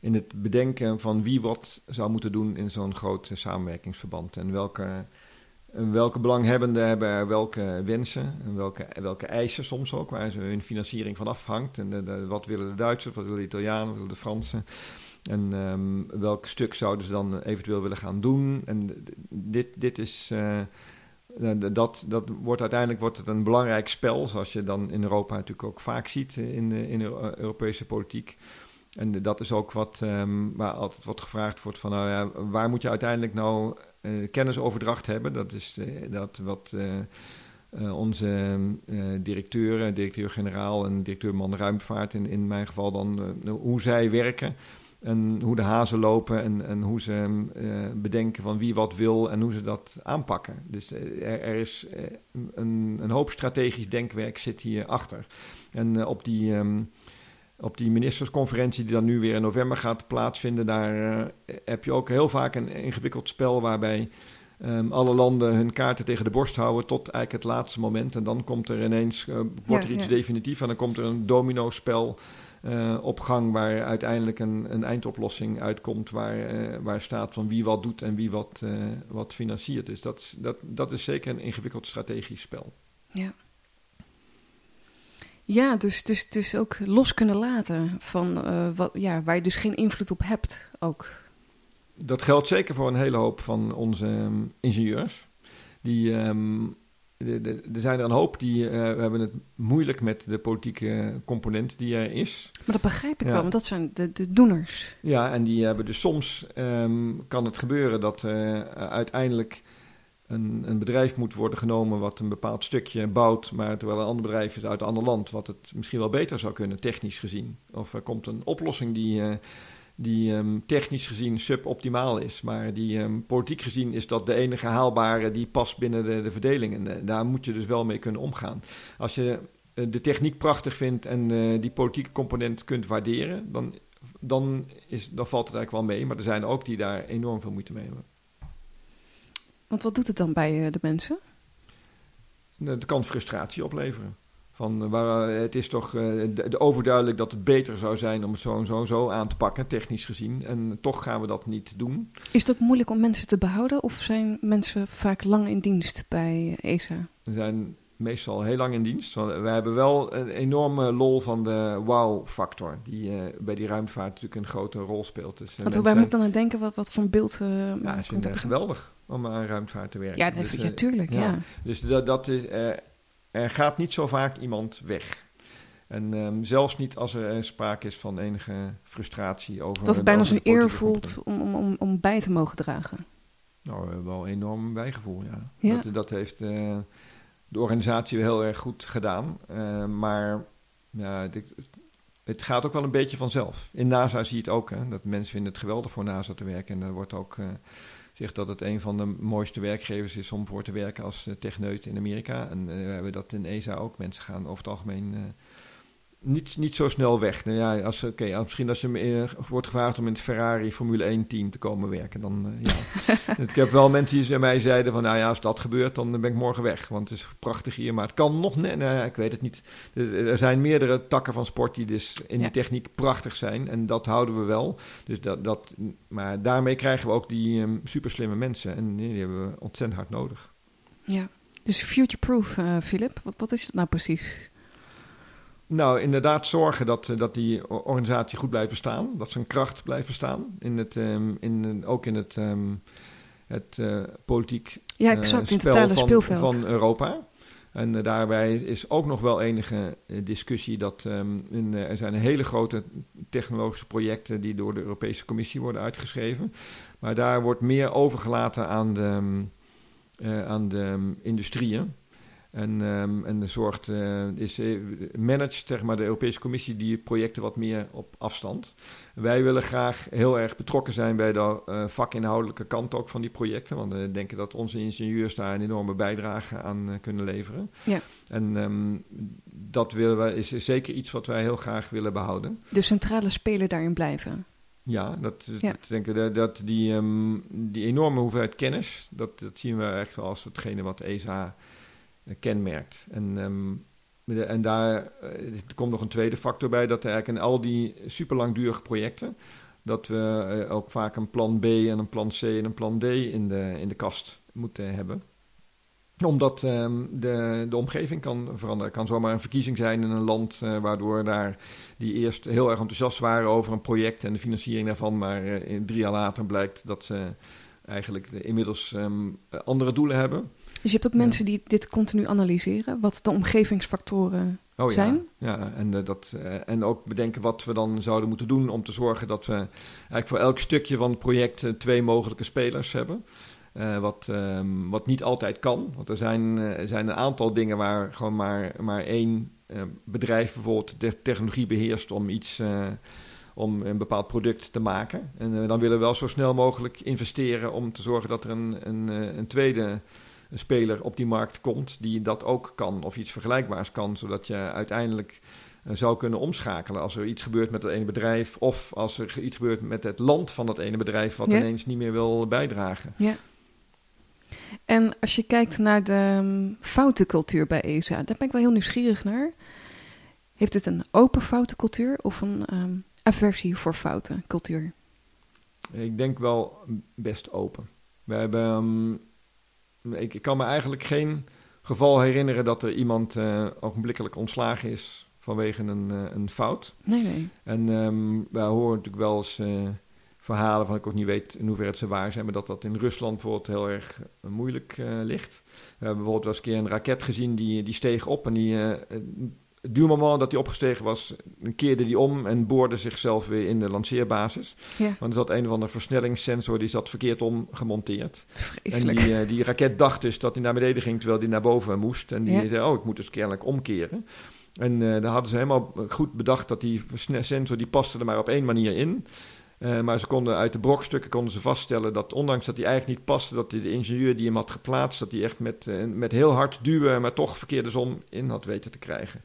in het bedenken van wie wat zou moeten doen in zo'n groot samenwerkingsverband. En welke, welke belanghebbenden hebben er welke wensen en welke, welke eisen soms ook, waar ze hun financiering van afhangt. En wat willen de Duitsers, wat willen de Italianen, wat willen de Fransen. En ehm, welk stuk zouden ze dan eventueel willen gaan doen? En dit, dit is... eh, eh, dat, dat wordt uiteindelijk wordt het een belangrijk spel, zoals je dan in Europa natuurlijk ook vaak ziet eh, in de, in de Eu- Europese politiek. En dat is ook wat ehm, waar altijd wordt gevraagd wordt van, nou ja, waar moet je uiteindelijk nou eh, kennisoverdracht hebben? Dat is eh, dat wat eh, onze directeuren, directeur-generaal en directeur-man ruimtevaart in, in mijn geval dan, hoe zij werken. En hoe de hazen lopen en, en hoe ze eh, bedenken van wie wat wil en hoe ze dat aanpakken. Dus er, is een, een hoop strategisch denkwerk zit hier achter. En op die, ehm, op die ministersconferentie die dan nu weer in november gaat plaatsvinden, daar eh, heb je ook heel vaak een ingewikkeld spel waarbij ehm, alle landen hun kaarten tegen de borst houden tot eigenlijk het laatste moment. En dan komt er ineens, eh, wordt Ja, er iets ja. definitief en dan komt er een domino-spel eh, op gang waar uiteindelijk een, een eindoplossing uitkomt waar, waar staat van wie wat doet en wie wat, wat financiert. Dus dat, dat, dat is zeker een ingewikkeld strategisch spel. Ja. Ja, dus, dus, dus ook los kunnen laten van eh, wat, ja, waar je dus geen invloed op hebt ook. Dat geldt zeker voor een hele hoop van onze ehm, ingenieurs. Die, ehm, de- de- er zijn er een hoop die eh, hebben het moeilijk met de politieke component die er is. Maar dat begrijp ik Ja. wel, want dat zijn de, de doeners. Ja, en die hebben dus soms ehm, kan het gebeuren dat eh, uiteindelijk een, een bedrijf moet worden genomen wat een bepaald stukje bouwt, maar terwijl een ander bedrijf is uit een ander land, wat het misschien wel beter zou kunnen, technisch gezien. Of er komt een oplossing die, eh, die ehm, technisch gezien suboptimaal is, maar die ehm, politiek gezien is dat de enige haalbare die past binnen de, de verdeling. En eh, daar moet je dus wel mee kunnen omgaan. Als je eh, de techniek prachtig vindt en die politieke component kunt waarderen, dan, dan, is, dan valt het eigenlijk wel mee. Maar er zijn ook die daar enorm veel moeite mee hebben. Want wat doet het dan bij eh, de mensen? Het kan frustratie opleveren. Van, eh, waar, eh, het is toch de, de overduidelijk dat het beter zou zijn om het zo en zo en zo aan te pakken, technisch gezien. En toch gaan we dat niet doen. Is het ook moeilijk om mensen te behouden of zijn mensen vaak lang in dienst bij ESA? We zijn meestal heel lang in dienst. We hebben wel een enorme lol van de wow-factor, die eh, bij die ruimtevaart natuurlijk een grote rol speelt. Dus, eh, Want mensen waar moet ik zijn- dan aan denken? Wat, wat voor een beeld eh Ja, er vinden het geweldig om aan ruimtevaart te werken. Ja, dat Dus, vind je natuurlijk, ja. ja. Dus dat, dat is, er gaat niet zo vaak iemand weg. En ehm, zelfs niet als er sprake is van enige frustratie over... Dat het bijna als een eer voelt om, om, om, om bij te mogen dragen. Nou, eh, wel enorm bijgevoel, ja. Ja. Dat, dat heeft de organisatie heel erg goed gedaan. Eh, maar dit- het gaat ook wel een beetje vanzelf. In NASA zie je het ook, hè, dat mensen vinden het geweldig voor NASA te werken. En er wordt ook eh gezegd dat het een van de mooiste werkgevers is om voor te werken als eh, techneut in Amerika. En we hebben dat in ESA ook. Mensen gaan over het algemeen niet, niet zo snel weg. Nou ja, als, oké, misschien als je me, eh, wordt gevraagd om in het Ferrari Formule 1 team te komen werken, dan eh, ja. ik heb wel mensen die bij mij zeiden van, nou ja, als dat gebeurt, dan ben ik morgen weg. Want het is prachtig hier, maar het kan nog net, nou ja, ik weet het niet. Er, er zijn meerdere takken van sport die dus in Ja. die techniek prachtig zijn. En dat houden we wel. Dus dat, dat, maar daarmee krijgen we ook die um, superslimme mensen. En die hebben we ontzettend hard nodig. Ja. Dus future-proof, eh Philip. Wat, wat is het nou precies? Nou, inderdaad zorgen dat, eh, dat die organisatie goed blijft bestaan. Dat zijn kracht blijft bestaan. In het, ehm, in, ook in het, ehm, het eh, politiek Ja, eh, exact. in het spel van, speelveld. van Europa. En daarbij is ook nog wel enige discussie dat ehm, in, eh, er zijn hele grote technologische projecten die door de Europese Commissie worden uitgeschreven. Maar daar wordt meer overgelaten aan de, aan de industrieën. En, ehm, en de zorgt, eh, is, eh, managt zeg maar, de Europese Commissie die projecten wat meer op afstand. Wij willen graag heel erg betrokken zijn bij de eh, vakinhoudelijke kant ook van die projecten. Want we denken dat onze ingenieurs daar een enorme bijdrage aan kunnen leveren. Ja. En ehm, dat willen wij, is zeker iets wat wij heel graag willen behouden. De centrale speler daarin blijven. Ja, dat, Ja. dat denken dat, dat die, ehm, die enorme hoeveelheid kennis, dat, dat zien we echt wel als hetgene wat ESA kenmerkt. En, de- en daar eh, komt nog een tweede factor bij, dat eigenlijk in al die super langdurige projecten, dat we eh, ook vaak een plan B en een plan C en een plan D in de, in de kast moeten hebben omdat ehm, de, de omgeving kan veranderen. Het kan zomaar een verkiezing zijn in een land eh, waardoor daar die eerst heel erg enthousiast waren over een project en de financiering daarvan, maar eh, drie jaar later blijkt dat ze eigenlijk inmiddels ehm, andere doelen hebben. Dus je hebt ook Ja. mensen die dit continu analyseren. Wat de omgevingsfactoren Oh, zijn. Ja, ja en, eh, dat, eh, en ook bedenken wat we dan zouden moeten doen om te zorgen dat we eigenlijk voor elk stukje van het project eh, twee mogelijke spelers hebben. Wat, ehm, wat niet altijd kan. Want er zijn, zijn een aantal dingen waar gewoon maar, maar één bedrijf bijvoorbeeld de technologie beheerst om iets. om een bepaald product te maken. En dan willen we wel zo snel mogelijk investeren om te zorgen dat er een, een, een tweede speler op die markt komt die dat ook kan of iets vergelijkbaars kan, zodat je uiteindelijk eh, zou kunnen omschakelen als er iets gebeurt met het ene bedrijf of als er iets gebeurt met het land van dat ene bedrijf wat Ja. ineens niet meer wil bijdragen. En als je kijkt naar de um, foutencultuur bij ESA, daar ben ik wel heel nieuwsgierig naar. Heeft het een open foutencultuur of een ehm, aversie voor fouten cultuur? Ik denk wel best open. We hebben, ehm, ik, ik kan me eigenlijk geen geval herinneren dat er iemand eh, ogenblikkelijk ontslagen is vanwege een, eh, een fout. Nee, nee. En ehm wij horen natuurlijk wel eens eh, verhalen van ik ook niet weet in hoeverre het ze waar zijn, maar dat dat in Rusland bijvoorbeeld heel erg moeilijk ligt. We hebben bijvoorbeeld wel eens een keer een raket gezien die, die steeg op en die, duur moment dat hij opgestegen was, keerde die om en boorde zichzelf weer in de lanceerbasis. Ja, Want er zat een of andere versnellingssensor die zat verkeerd om gemonteerd. En die, eh, die raket dacht dus dat hij naar beneden ging terwijl hij naar boven moest. En die Ja. zei, oh, ik moet dus kennelijk omkeren. En eh daar hadden ze helemaal goed bedacht dat die sensor, die paste er maar op één manier in. Eh, maar ze konden uit de brokstukken konden ze vaststellen dat ondanks dat hij eigenlijk niet paste, dat die, de ingenieur die hem had geplaatst, dat hij echt met, met heel hard duwen, maar toch verkeerde zon in had weten te krijgen.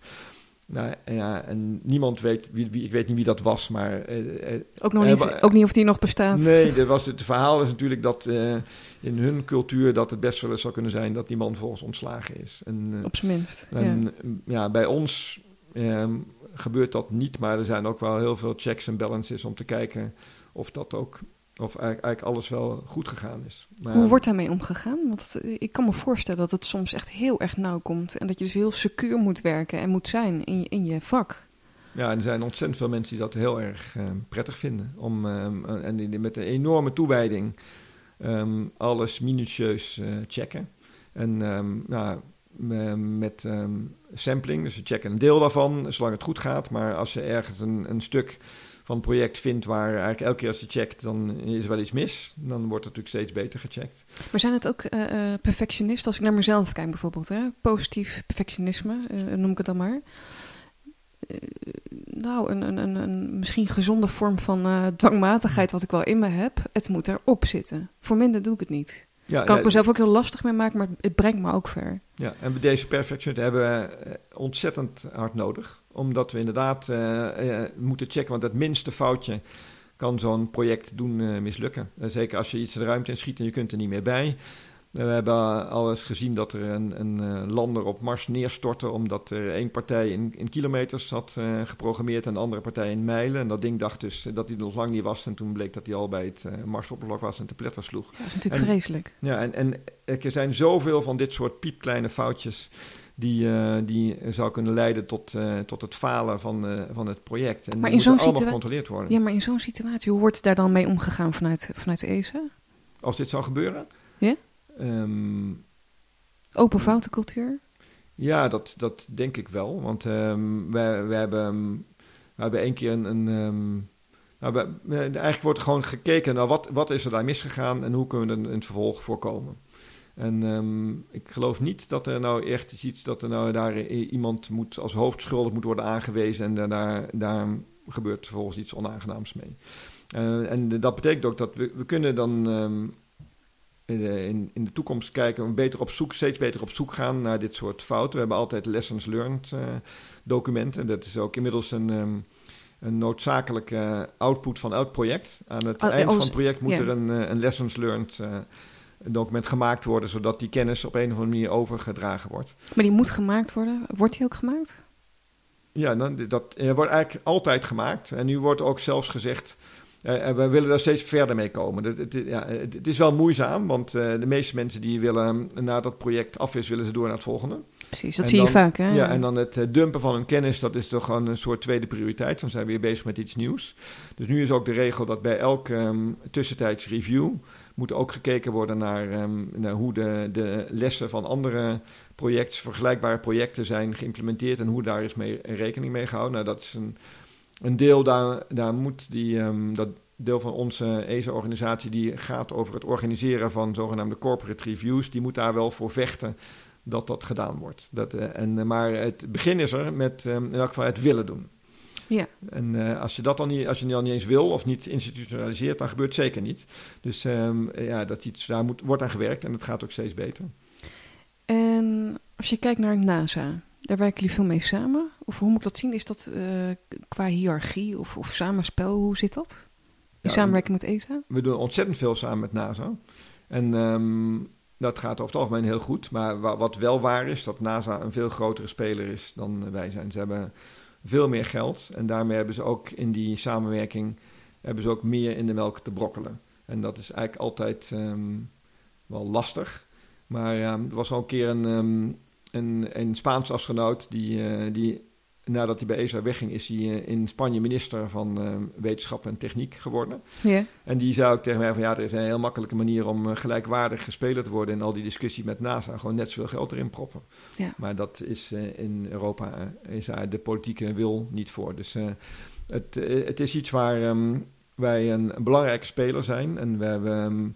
Nou, ja, en niemand weet, wie, wie, ik weet niet wie dat was, maar eh, eh, ook, nog eh, niet, ook niet of die nog bestaat. Nee, er was, het verhaal is natuurlijk dat eh, in hun cultuur dat het best wel eens zou kunnen zijn dat die man volgens ontslagen is. En, eh, Op zijn minst. ja. en ja. bij ons ehm, gebeurt dat niet, maar er zijn ook wel heel veel checks en balances om te kijken of dat ook, of eigenlijk, eigenlijk alles wel goed gegaan is. Maar, Hoe wordt daarmee omgegaan? Want het- ik kan me voorstellen dat het soms echt heel erg nauw komt. En dat je dus heel secuur moet werken en moet zijn in je, in je vak. Ja, en er zijn ontzettend veel mensen die dat heel erg ehm, prettig vinden. Om, ehm, en die, met een enorme toewijding ehm, alles minutieus eh, checken. En nou, met sampling. Dus we checken een deel daarvan, zolang het goed gaat. Maar als je ergens een, een stuk van project vindt waar eigenlijk elke keer als je checkt, dan is wel iets mis. Dan wordt het natuurlijk steeds beter gecheckt. Maar zijn het ook eh, perfectionisten? Als ik naar mezelf kijk bijvoorbeeld, hè? positief perfectionisme, eh, noem ik het dan maar. Nou, een, een, een, een misschien gezonde vorm van dwangmatigheid wat ik wel in me heb. Het moet erop zitten. Voor minder doe ik het niet. Ja, kan ik mezelf ook heel lastig mee maken, maar het brengt me ook ver. Ja, en deze perfectionisten hebben we eh, ontzettend hard nodig. Omdat we inderdaad eh, eh, moeten checken, want het minste foutje kan zo'n project doen mislukken. Zeker als je iets de ruimte in schiet en je kunt er niet meer bij. We hebben al eens gezien dat er een, een eh, lander op Mars neerstortte... omdat er één partij in, in kilometers had eh, geprogrammeerd en de andere partij in mijlen. En dat ding dacht dus dat hij nog lang niet was. En toen bleek dat hij al bij het eh, Marsoppervlak was en te pletter sloeg. Ja, dat is natuurlijk En- vreselijk. Ja, en, en er zijn zoveel van dit soort piepkleine foutjes die, die zou kunnen leiden tot, tot het falen van, van het project. En Maar die in zo'n allemaal gecontroleerd worden. Ja, maar in zo'n situatie, hoe wordt daar dan mee omgegaan vanuit, vanuit de ESA? Als dit zou gebeuren. Ja? Ehm, Open foutencultuur? ja, dat, dat denk ik wel. Want ehm wij, wij, hebben, we hebben één keer een... een ehm, nou, eigenlijk wordt er gewoon gekeken naar wat, wat is er daar misgegaan en hoe kunnen we het in het vervolg voorkomen. En ehm, ik geloof niet dat er nou echt is iets dat er nou daar iemand moet als hoofdschuldig moet worden aangewezen en daar, daar, daar gebeurt vervolgens iets onaangenaams mee. Eh, en dat betekent ook dat we, we kunnen dan ehm, in, de, in, in de toekomst kijken, beter op zoek, steeds beter op zoek gaan naar dit soort fouten. We hebben altijd lessons learned eh, documenten. Dat is ook inmiddels een, ehm, een noodzakelijke output van elk project. Aan het Ah, eind als- van het project moet er een, eh, een lessons learned eh, document gemaakt worden, zodat die kennis op een of andere manier overgedragen wordt. Maar die moet gemaakt worden. Wordt die ook gemaakt? Ja, dan, dat eh, wordt eigenlijk altijd gemaakt. En nu wordt ook zelfs gezegd, eh, en we willen daar steeds verder mee komen. Het, het, ja, het, is wel moeizaam, want eh, de meeste mensen die willen, eh, na dat project af is, willen ze door naar het volgende. Precies, dat En zie je vaak. Hè? Ja, en dan het eh, dumpen van hun kennis, dat is toch gewoon een soort tweede prioriteit. Dan zijn we weer bezig met iets nieuws. Dus nu is ook de regel dat bij elke ehm, tussentijds review moet ook gekeken worden naar, ehm, naar hoe de, de lessen van andere projecten, vergelijkbare projecten zijn geïmplementeerd en hoe daar is mee, rekening mee gehouden. Nou, dat is een, een deel, daar, daar moet die, ehm, dat deel van onze ESA-organisatie die gaat over het organiseren van zogenaamde corporate reviews, die moet daar wel voor vechten dat dat gedaan wordt. Dat, eh, en, eh, maar het begin is er met ehm, in elk geval het willen doen. Ja. En eh, als je dat dan niet, als je dan niet eens wil of niet institutionaliseert, dan gebeurt het zeker niet. Dus ehm, ja, dat iets, daar moet, wordt aan gewerkt en het gaat ook steeds beter. En als je kijkt naar NASA, daar werken jullie veel mee samen? Of hoe moet ik dat zien? Is dat eh, qua hiërarchie of, of samenspel? Hoe zit dat? In Ja, samenwerking met ESA? We doen ontzettend veel samen met NASA. En ehm, dat gaat over het algemeen heel goed. Maar wa- wat wel waar is, dat NASA een veel grotere speler is dan wij zijn. Ze hebben veel meer geld. En daarmee hebben ze ook in die samenwerking hebben ze ook meer in de melk te brokkelen. En dat is eigenlijk altijd ehm, wel lastig. Maar ehm, er was al een keer een, een, een Spaans astronaut die, eh, die nadat hij bij ESA wegging, is hij eh, in Spanje minister van ehm, wetenschap en techniek geworden. En die zei ook tegen mij van ja, er is een heel makkelijke manier om eh, gelijkwaardig gespeeld te worden in al die discussie met NASA. Gewoon net zoveel geld erin proppen. Maar dat is eh, in Europa eh, is daar de politieke wil niet voor. Dus eh, het, eh, het is iets waar ehm, wij een, een belangrijke speler zijn. En we hebben, ehm,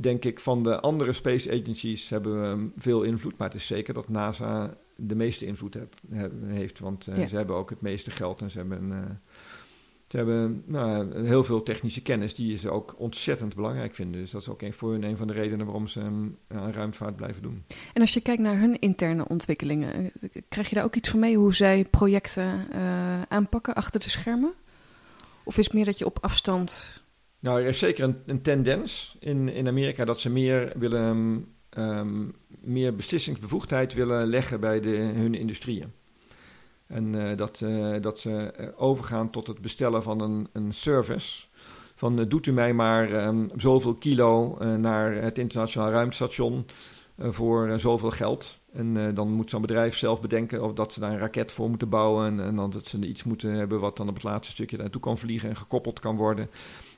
denk ik, van de andere space agencies hebben we ehm, veel invloed. Maar het is zeker dat NASA de meeste invloed heb- heb- heeft. Want eh, Ja. ze hebben ook het meeste geld en ze hebben... eh, ze hebben nou, heel veel technische kennis die ze ook ontzettend belangrijk vinden. Dus dat is ook een, voor hun een van de redenen waarom ze um, aan ruimtevaart blijven doen. En als je kijkt naar hun interne ontwikkelingen, krijg je daar ook iets van mee hoe zij projecten eh, aanpakken achter de schermen? Of is het meer dat je op afstand. Nou, er is zeker een, een tendens in, in Amerika dat ze meer willen, ehm, meer beslissingsbevoegdheid willen leggen bij de, hun industrieën. En eh, dat, eh, dat ze eh, overgaan tot het bestellen van een, een service. Van doet u mij maar ehm, zoveel kilo naar het internationaal ruimtestation voor zoveel geld. En dan moet zo'n bedrijf zelf bedenken of dat ze daar een raket voor moeten bouwen. En, en dan dat ze iets moeten hebben wat dan op het laatste stukje naartoe kan vliegen en gekoppeld kan worden.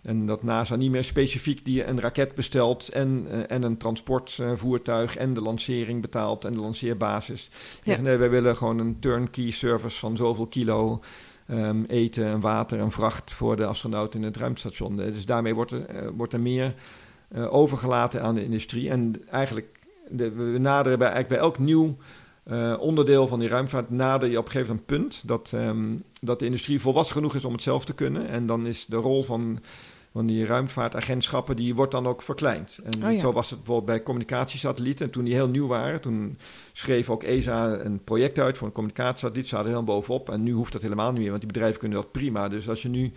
En dat NASA niet meer specifiek die een raket bestelt en, uh, en een transportvoertuig en de lancering betaalt en de lanceerbasis. Ja. Nee, wij willen gewoon een turnkey service van zoveel kilo um, eten en water en vracht voor de astronauten in het ruimtestation. Dus daarmee wordt er, uh, wordt er meer uh, overgelaten aan de industrie. En eigenlijk, de, we naderen bij, eigenlijk bij elk nieuw uh, onderdeel van die ruimtevaart nader je op een gegeven moment een punt dat, um, dat de industrie volwassen genoeg is om het zelf te kunnen. En dan is de rol van, van die ruimtevaartagentschappen, die wordt dan ook verkleind. En oh ja. zo was het bijvoorbeeld bij communicatiesatellieten. En toen die heel nieuw waren, toen schreef ook ESA een project uit voor een communicatiesatelliet. Ze hadden helemaal bovenop. En nu hoeft dat helemaal niet meer, want die bedrijven kunnen dat prima. Dus als je nu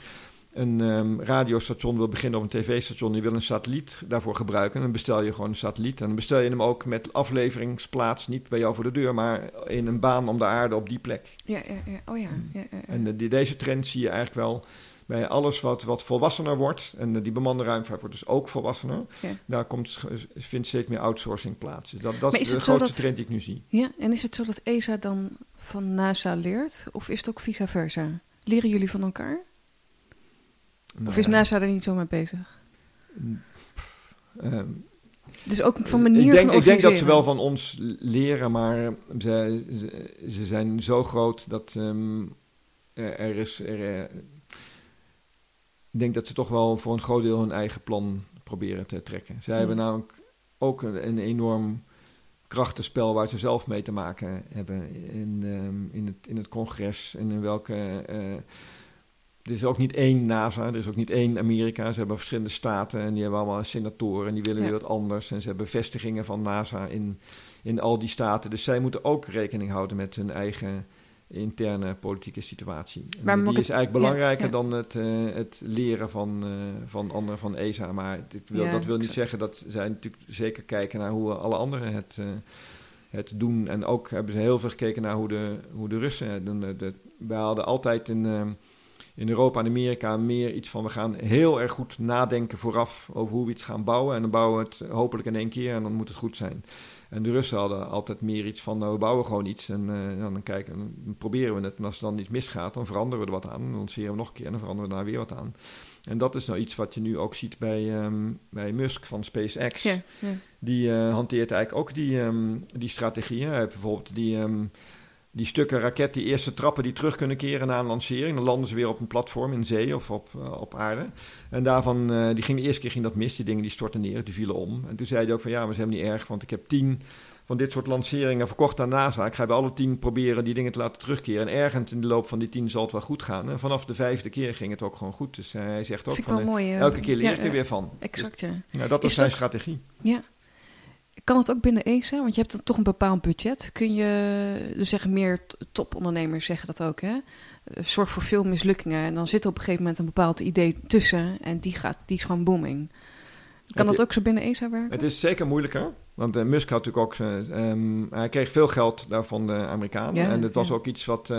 een um, radiostation wil beginnen of een tv-station, je wil een satelliet daarvoor gebruiken, dan bestel je gewoon een satelliet. En dan bestel je hem ook met afleveringsplaats, niet bij jou voor de deur, maar in een baan om de aarde op die plek. Ja, ja, ja. oh ja. ja. En de, die, deze trend zie je eigenlijk wel bij alles wat, wat volwassener wordt. En die bemande ruimtevaart wordt dus ook volwassener. Ja. Daar komt, vindt steeds meer outsourcing plaats. Dus dat, dat is, is de grootste dat- trend die ik nu zie. Ja, en is het zo dat ESA dan van NASA leert? Of is het ook vice versa? Leren jullie van elkaar? Of is NASA er niet zo mee bezig? ehm, Dus ook van manier ik, denk, van ik denk dat ze wel van ons leren, maar ze, ze, ze zijn zo groot dat ehm, er, er is. Er, ik denk dat ze toch wel voor een groot deel hun eigen plan proberen te trekken. Zij hebben namelijk ook een, een enorm krachtenspel waar ze zelf mee te maken hebben in, ehm, in, het, in het congres en in welke. eh, er is ook niet één NASA, er is ook niet één Amerika. Ze hebben verschillende staten en die hebben allemaal senatoren en die willen Ja. weer wat anders. En ze hebben vestigingen van NASA in, in al die staten. Dus zij moeten ook rekening houden met hun eigen interne politieke situatie. Maar die is eigenlijk belangrijker ja, ja. dan het, eh, het leren van, eh, van anderen van ESA. Maar dit wil, Ja, dat wil niet exact. zeggen dat zij natuurlijk zeker kijken naar hoe alle anderen het, eh, het doen. En ook hebben ze heel veel gekeken naar hoe de, hoe de Russen het doen. De, de, wij hadden altijd in, in Europa en Amerika meer iets van... we gaan heel erg goed nadenken vooraf over hoe we iets gaan bouwen. En dan bouwen we het hopelijk in één keer en dan moet het goed zijn. En de Russen hadden altijd meer iets van, nou, we bouwen gewoon iets en eh, dan, kijken, dan proberen we het. En als er dan iets misgaat, dan veranderen we er wat aan. Dan lanceren we nog een keer en dan veranderen we daar weer wat aan. En dat is nou iets wat je nu ook ziet bij, ehm, bij Musk van SpaceX. Ja, ja. Die eh, hanteert eigenlijk ook die, ehm, die strategieën. Hij heeft bijvoorbeeld die, ehm, die stukken raket, die eerste trappen die terug kunnen keren na een lancering. Dan landen ze weer op een platform in zee of op, eh, op aarde. En daarvan, eh, die ging, de eerste keer ging dat mis. Die dingen die stortten neer, die vielen om. En toen zei hij ook van ja, maar ze hebben niet erg, want ik heb tien van dit soort lanceringen verkocht aan NASA. Ik ga bij alle tien proberen die dingen te laten terugkeren. En ergens in de loop van die tien zal het wel goed gaan. En vanaf de vijfde keer ging het ook gewoon goed. Dus eh, hij zegt ook van mooi. elke keer leer ik er weer van. Exact, ja. Dus, nou, dat Is is zijn toch- strategie. Ja. Kan het ook binnen ESA? Want je hebt dan toch een bepaald budget. Kun je, dus zeggen meer topondernemers zeggen dat ook, hè? Eh, Zorg voor veel mislukkingen. En dan zit er op een gegeven moment een bepaald idee tussen. En die, gaat, die is gewoon booming. Kan Het- dat ook zo binnen ESA werken? Het is zeker moeilijker. Want eh, Musk had natuurlijk ook... eh, ehm, hij kreeg veel geld daar van de Amerikanen. Ja, en het was ja. ook iets wat... op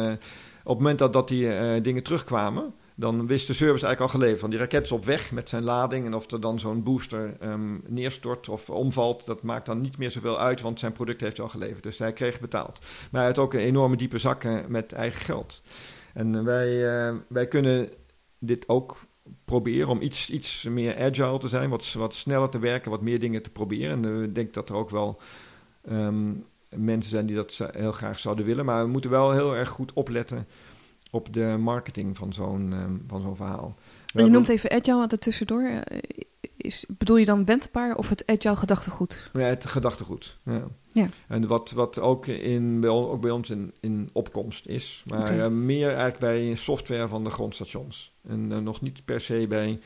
het moment dat, dat die dingen terugkwamen... dan wist de service eigenlijk al geleverd. Want die raket is op weg met zijn lading... en of er dan zo'n booster ehm, neerstort of omvalt... dat maakt dan niet meer zoveel uit... want zijn product heeft hij al geleverd. Dus hij kreeg betaald. Maar hij had ook een enorme diepe zakken met eigen geld. En wij, eh, wij kunnen dit ook proberen om iets, iets meer agile te zijn, wat, wat sneller te werken, wat meer dingen te proberen. En eh, ik denk dat er ook wel ehm, mensen zijn die dat heel graag zouden willen. Maar we moeten wel heel erg goed opletten op de marketing van zo'n ehm, van zo'n verhaal. En je noemt even agile er tussendoor. Eh, Is, bedoel je dan wendbaar of het agile gedachtegoed? Ja, het gedachtegoed. Ja. Ja. En wat, wat ook, in, bij, ook bij ons in, in opkomst is. Maar eh, meer eigenlijk bij software van de grondstations. En eh, nog niet per se bij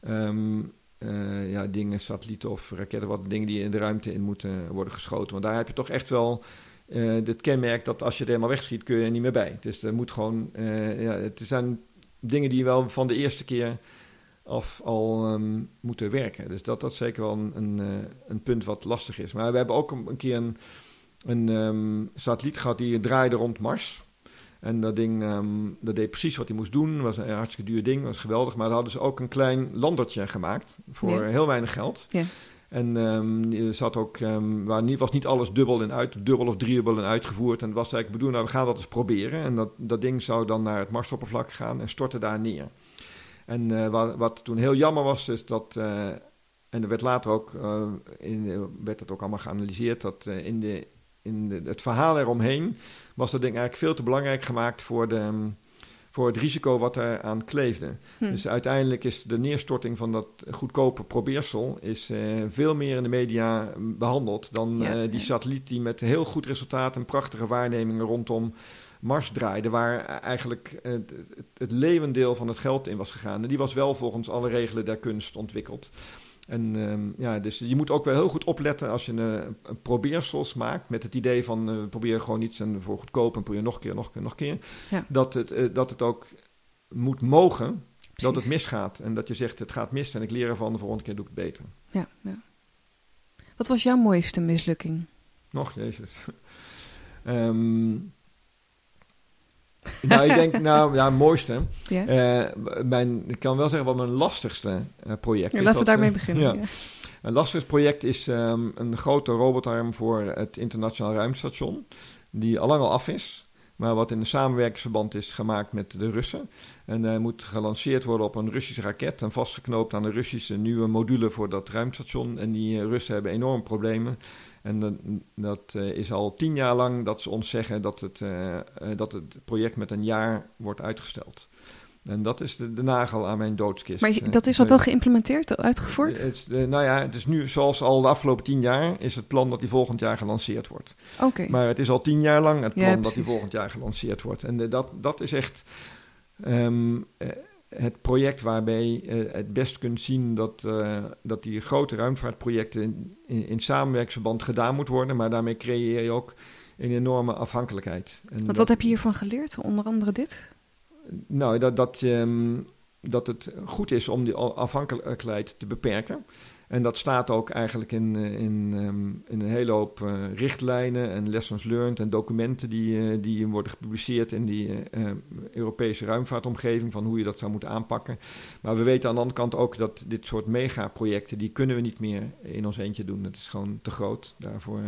ehm, eh, ja, dingen, satellieten of raketten, wat dingen die in de ruimte in moeten worden geschoten. Want daar heb je toch echt wel eh het kenmerk dat als je er helemaal wegschiet, kun je er niet meer bij. Dus er moet gewoon, eh, ja, het zijn dingen die wel van de eerste keer af al ehm, moeten werken. Dus dat, dat is zeker wel een, een, eh, een punt wat lastig is. Maar we hebben ook een, een keer een, een ehm, satelliet gehad die draaide rond Mars. En dat ding, ehm, dat deed precies wat hij moest doen. was een hartstikke duur ding, was geweldig. Maar daar hadden ze ook een klein landertje gemaakt voor Ja. heel weinig geld. Ja. En ehm, er zat ook, ehm, waar niet, was niet alles dubbel en uit, dubbel of driedubbel en uitgevoerd. En was eigenlijk bedoeld, nou we gaan dat eens proberen. En dat, dat ding zou dan naar het Marsoppervlak gaan en storten daar neer. En uh, wat, wat, toen heel jammer was, is dat, uh, en er werd later ook, uh, in, werd dat ook allemaal geanalyseerd, dat in, de, in de, het verhaal eromheen was dat ding eigenlijk veel te belangrijk gemaakt voor, de, um, voor het risico wat er aan kleefde. Hm. Dus uiteindelijk is de neerstorting van dat goedkope probeersel is, veel meer in de media behandeld dan ja, die satelliet die met heel goed resultaat en prachtige waarnemingen rondom Mars draaide, waar eigenlijk het, het, het levendeel van het geld in was gegaan. En die was wel volgens alle regelen der kunst ontwikkeld. En um, ja, dus je moet ook wel heel goed opletten als je een, een probeersels maakt met het idee van uh, probeer gewoon iets en voor goedkoop en probeer nog een keer, nog een keer, nog een keer. Ja. Dat, het, uh, dat het ook moet mogen Precies. dat het misgaat. En dat je zegt het gaat mis en ik leer ervan, de volgende keer doe ik het beter. Ja, ja. Wat was jouw mooiste mislukking? Nog, jezus. um, nou, ik denk, nou ja, mooiste. Uh, mijn, ik kan wel zeggen wat mijn lastigste uh, project ja, is. Laten we daarmee beginnen. Ja. Ja. Mijn lastigste project is um, een grote robotarm voor het internationaal ruimtestation. Die al lang al af is. Maar wat in een samenwerkingsverband is gemaakt met de Russen. En hij uh, moet gelanceerd worden op een Russische raket. En vastgeknoopt aan de Russische nieuwe module voor dat ruimtestation. En die Russen hebben enorm problemen. En dat, dat uh, is al tien jaar lang dat ze ons zeggen dat het, uh, dat het project met een jaar wordt uitgesteld. En dat is de, de nagel aan mijn doodskist. Maar dat is al wel geïmplementeerd, uitgevoerd? Het, nou ja, het is nu zoals al de afgelopen tien jaar is het plan dat die volgend jaar gelanceerd wordt. Oké. Okay. Maar het is al tien jaar lang het plan ja, dat die volgend jaar gelanceerd wordt. En dat, dat is echt... Um, het project waarbij je het best kunt zien dat, uh, dat die grote ruimtevaartprojecten in, in, in samenwerksverband gedaan moet worden. Maar daarmee creëer je ook een enorme afhankelijkheid. En Want wat dat, heb je hiervan geleerd? Onder andere dit? Nou, dat, dat, um, dat het goed is om die afhankelijkheid te beperken. En dat staat ook eigenlijk in, in, um, in een hele hoop uh, richtlijnen en lessons learned en documenten die, uh, die worden gepubliceerd in die uh, Europese ruimvaartomgeving van hoe je dat zou moeten aanpakken. Maar we weten aan de andere kant ook dat dit soort megaprojecten, die kunnen we niet meer in ons eentje doen. Dat is gewoon te groot. Daarvoor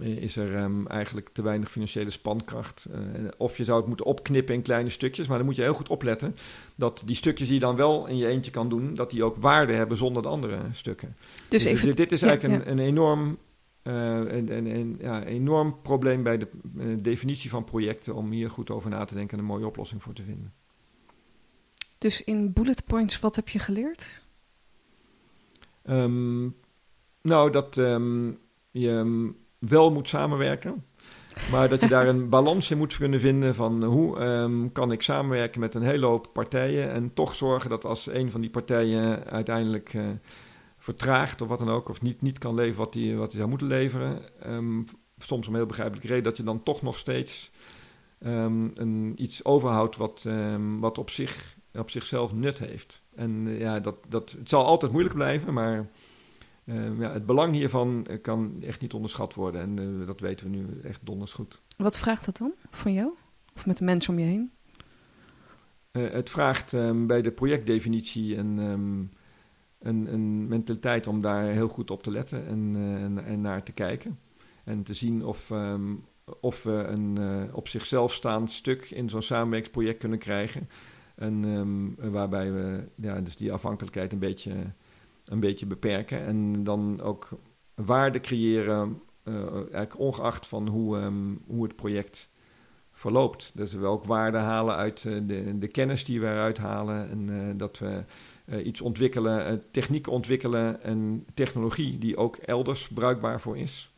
is er um, eigenlijk te weinig financiële spankracht. Uh, of je zou het moeten opknippen in kleine stukjes, maar dan moet je heel goed opletten dat die stukjes die je dan wel in je eentje kan doen, dat die ook waarde hebben zonder de andere stukken. Dus, dus dit is eigenlijk ja, een, ja. een, enorm, uh, een, een, ja, enorm probleem bij de uh, definitie van projecten om hier goed over na te denken en een mooie oplossing voor te vinden. Dus in bullet points, wat heb je geleerd? Um, nou, dat um, je wel moet samenwerken. Maar dat je daar een balans in moet kunnen vinden van hoe um, kan ik samenwerken met een hele hoop partijen en toch zorgen dat als een van die partijen uiteindelijk uh, vertraagt of wat dan ook, of niet, niet kan leveren wat hij wat zou moeten leveren, um, soms om heel begrijpelijke reden, dat je dan toch nog steeds um, een, iets overhoudt wat, wat op, zich, op zichzelf nut heeft. En uh, ja, dat, dat, het zal altijd moeilijk blijven, maar uh, ja, het belang hiervan kan echt niet onderschat worden. En uh, dat weten we nu echt donders goed. Wat vraagt dat dan van jou? Of met de mensen om je heen? Uh, het vraagt um, bij de projectdefinitie een, um, een, een, mentaliteit om daar heel goed op te letten en, en, en naar te kijken. En te zien of, um, of we een op zichzelf staand stuk in zo'n samenwerkingsproject kunnen krijgen. En waarbij we ja, dus die afhankelijkheid een beetje een beetje beperken. En dan ook waarde creëren, uh, eigenlijk ongeacht van hoe, um, hoe het project verloopt. Dus we ook waarde halen uit uh, de, de, kennis die we eruit halen. En uh, dat we iets ontwikkelen, techniek ontwikkelen en technologie die ook elders bruikbaar voor is.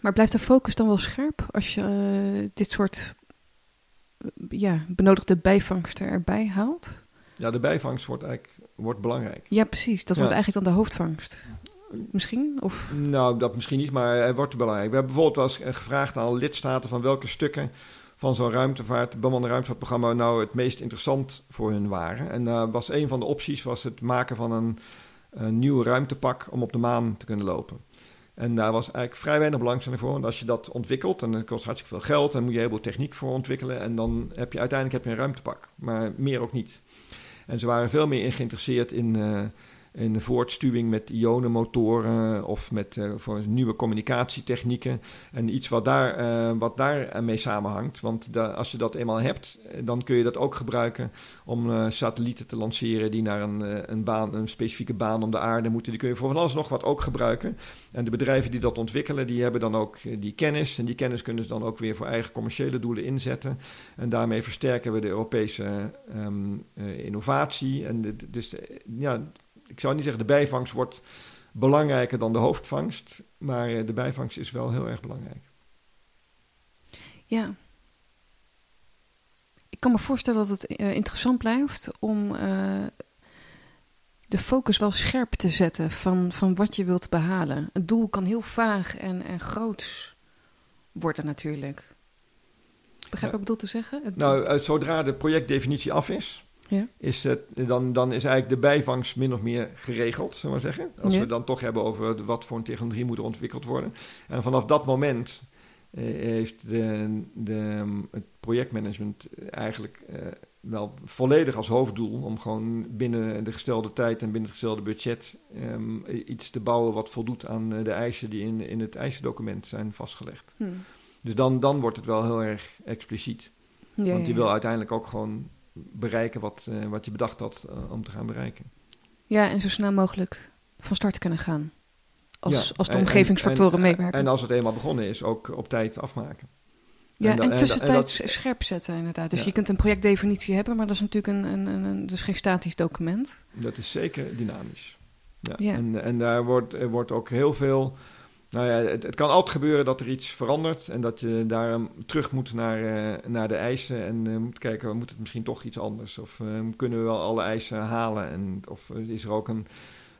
Maar blijft de focus dan wel scherp als je dit soort ja, benodigde bijvangsten erbij haalt? Ja, de bijvangst wordt eigenlijk wordt belangrijk. Ja, precies. Dat ja. wordt eigenlijk dan de hoofdvangst. Misschien? Of? Nou, dat misschien niet, maar het wordt belangrijk. We hebben bijvoorbeeld wel eens gevraagd aan lidstaten van welke stukken van zo'n ruimtevaart, bemande ruimtevaartprogramma nou het meest interessant voor hun waren. En uh, was een van de opties was het maken van een, een nieuw ruimtepak om op de maan te kunnen lopen. En daar was eigenlijk vrij weinig belangstelling voor. Want als je dat ontwikkelt, dan kost hartstikke veel geld. En moet je heel veel techniek voor ontwikkelen. En dan heb je uiteindelijk heb je een ruimtepak. Maar meer ook niet. En ze waren veel meer geïnteresseerd in, de voortstuwing met ionenmotoren of met uh, voor nieuwe communicatietechnieken. En iets wat daar, uh, wat daar mee samenhangt. Want als je dat eenmaal hebt, dan kun je dat ook gebruiken om satellieten te lanceren die naar een, een, baan, een specifieke baan om de aarde moeten. Die kun je voor van alles nog wat ook gebruiken. En de bedrijven die dat ontwikkelen, die hebben dan ook die kennis. En die kennis kunnen ze dan ook weer voor eigen commerciële doelen inzetten. En daarmee versterken we de Europese um, innovatie. En dus ja ik zou niet zeggen de bijvangst wordt belangrijker dan de hoofdvangst, maar eh, de bijvangst is wel heel erg belangrijk. Ja. Ik kan me voorstellen dat het uh, interessant blijft om uh, de focus wel scherp te zetten van, van wat je wilt behalen. Het doel kan heel vaag en, en groots worden natuurlijk. Begrijp ik ja. wat ik bedoel te zeggen? Het nou, zodra de projectdefinitie af is, ja. is het, dan, dan is eigenlijk de bijvangst min of meer geregeld, zullen we maar zeggen. Als ja. we dan toch hebben over wat voor een technologie moet er ontwikkeld worden. En vanaf dat moment eh, heeft de, de, het projectmanagement eigenlijk eh, wel volledig als hoofddoel om gewoon binnen de gestelde tijd en binnen het gestelde budget um, iets te bouwen wat voldoet aan de eisen die in, in het eisendocument zijn vastgelegd. Hmm. Dus dan, dan wordt het wel heel erg expliciet. Ja, Want je wil uiteindelijk ook gewoon bereiken wat, uh, wat je bedacht had uh, om te gaan bereiken. Ja, en zo snel mogelijk van start kunnen gaan. Als, ja, als de en, omgevingsfactoren en, meewerken. En als het eenmaal begonnen is, ook op tijd afmaken. Ja, en, en tussentijds scherp zetten inderdaad. Dus ja. je kunt een projectdefinitie hebben, maar dat is natuurlijk een, een, een, een dus geen statisch document. Dat is zeker dynamisch. Ja. ja. En, en daar wordt, er wordt ook heel veel nou ja, het, het, kan altijd gebeuren dat er iets verandert en dat je daar terug moet naar, uh, naar de eisen en uh, moet kijken, moet het misschien toch iets anders? Of uh, kunnen we wel alle eisen halen? En, of is er ook een,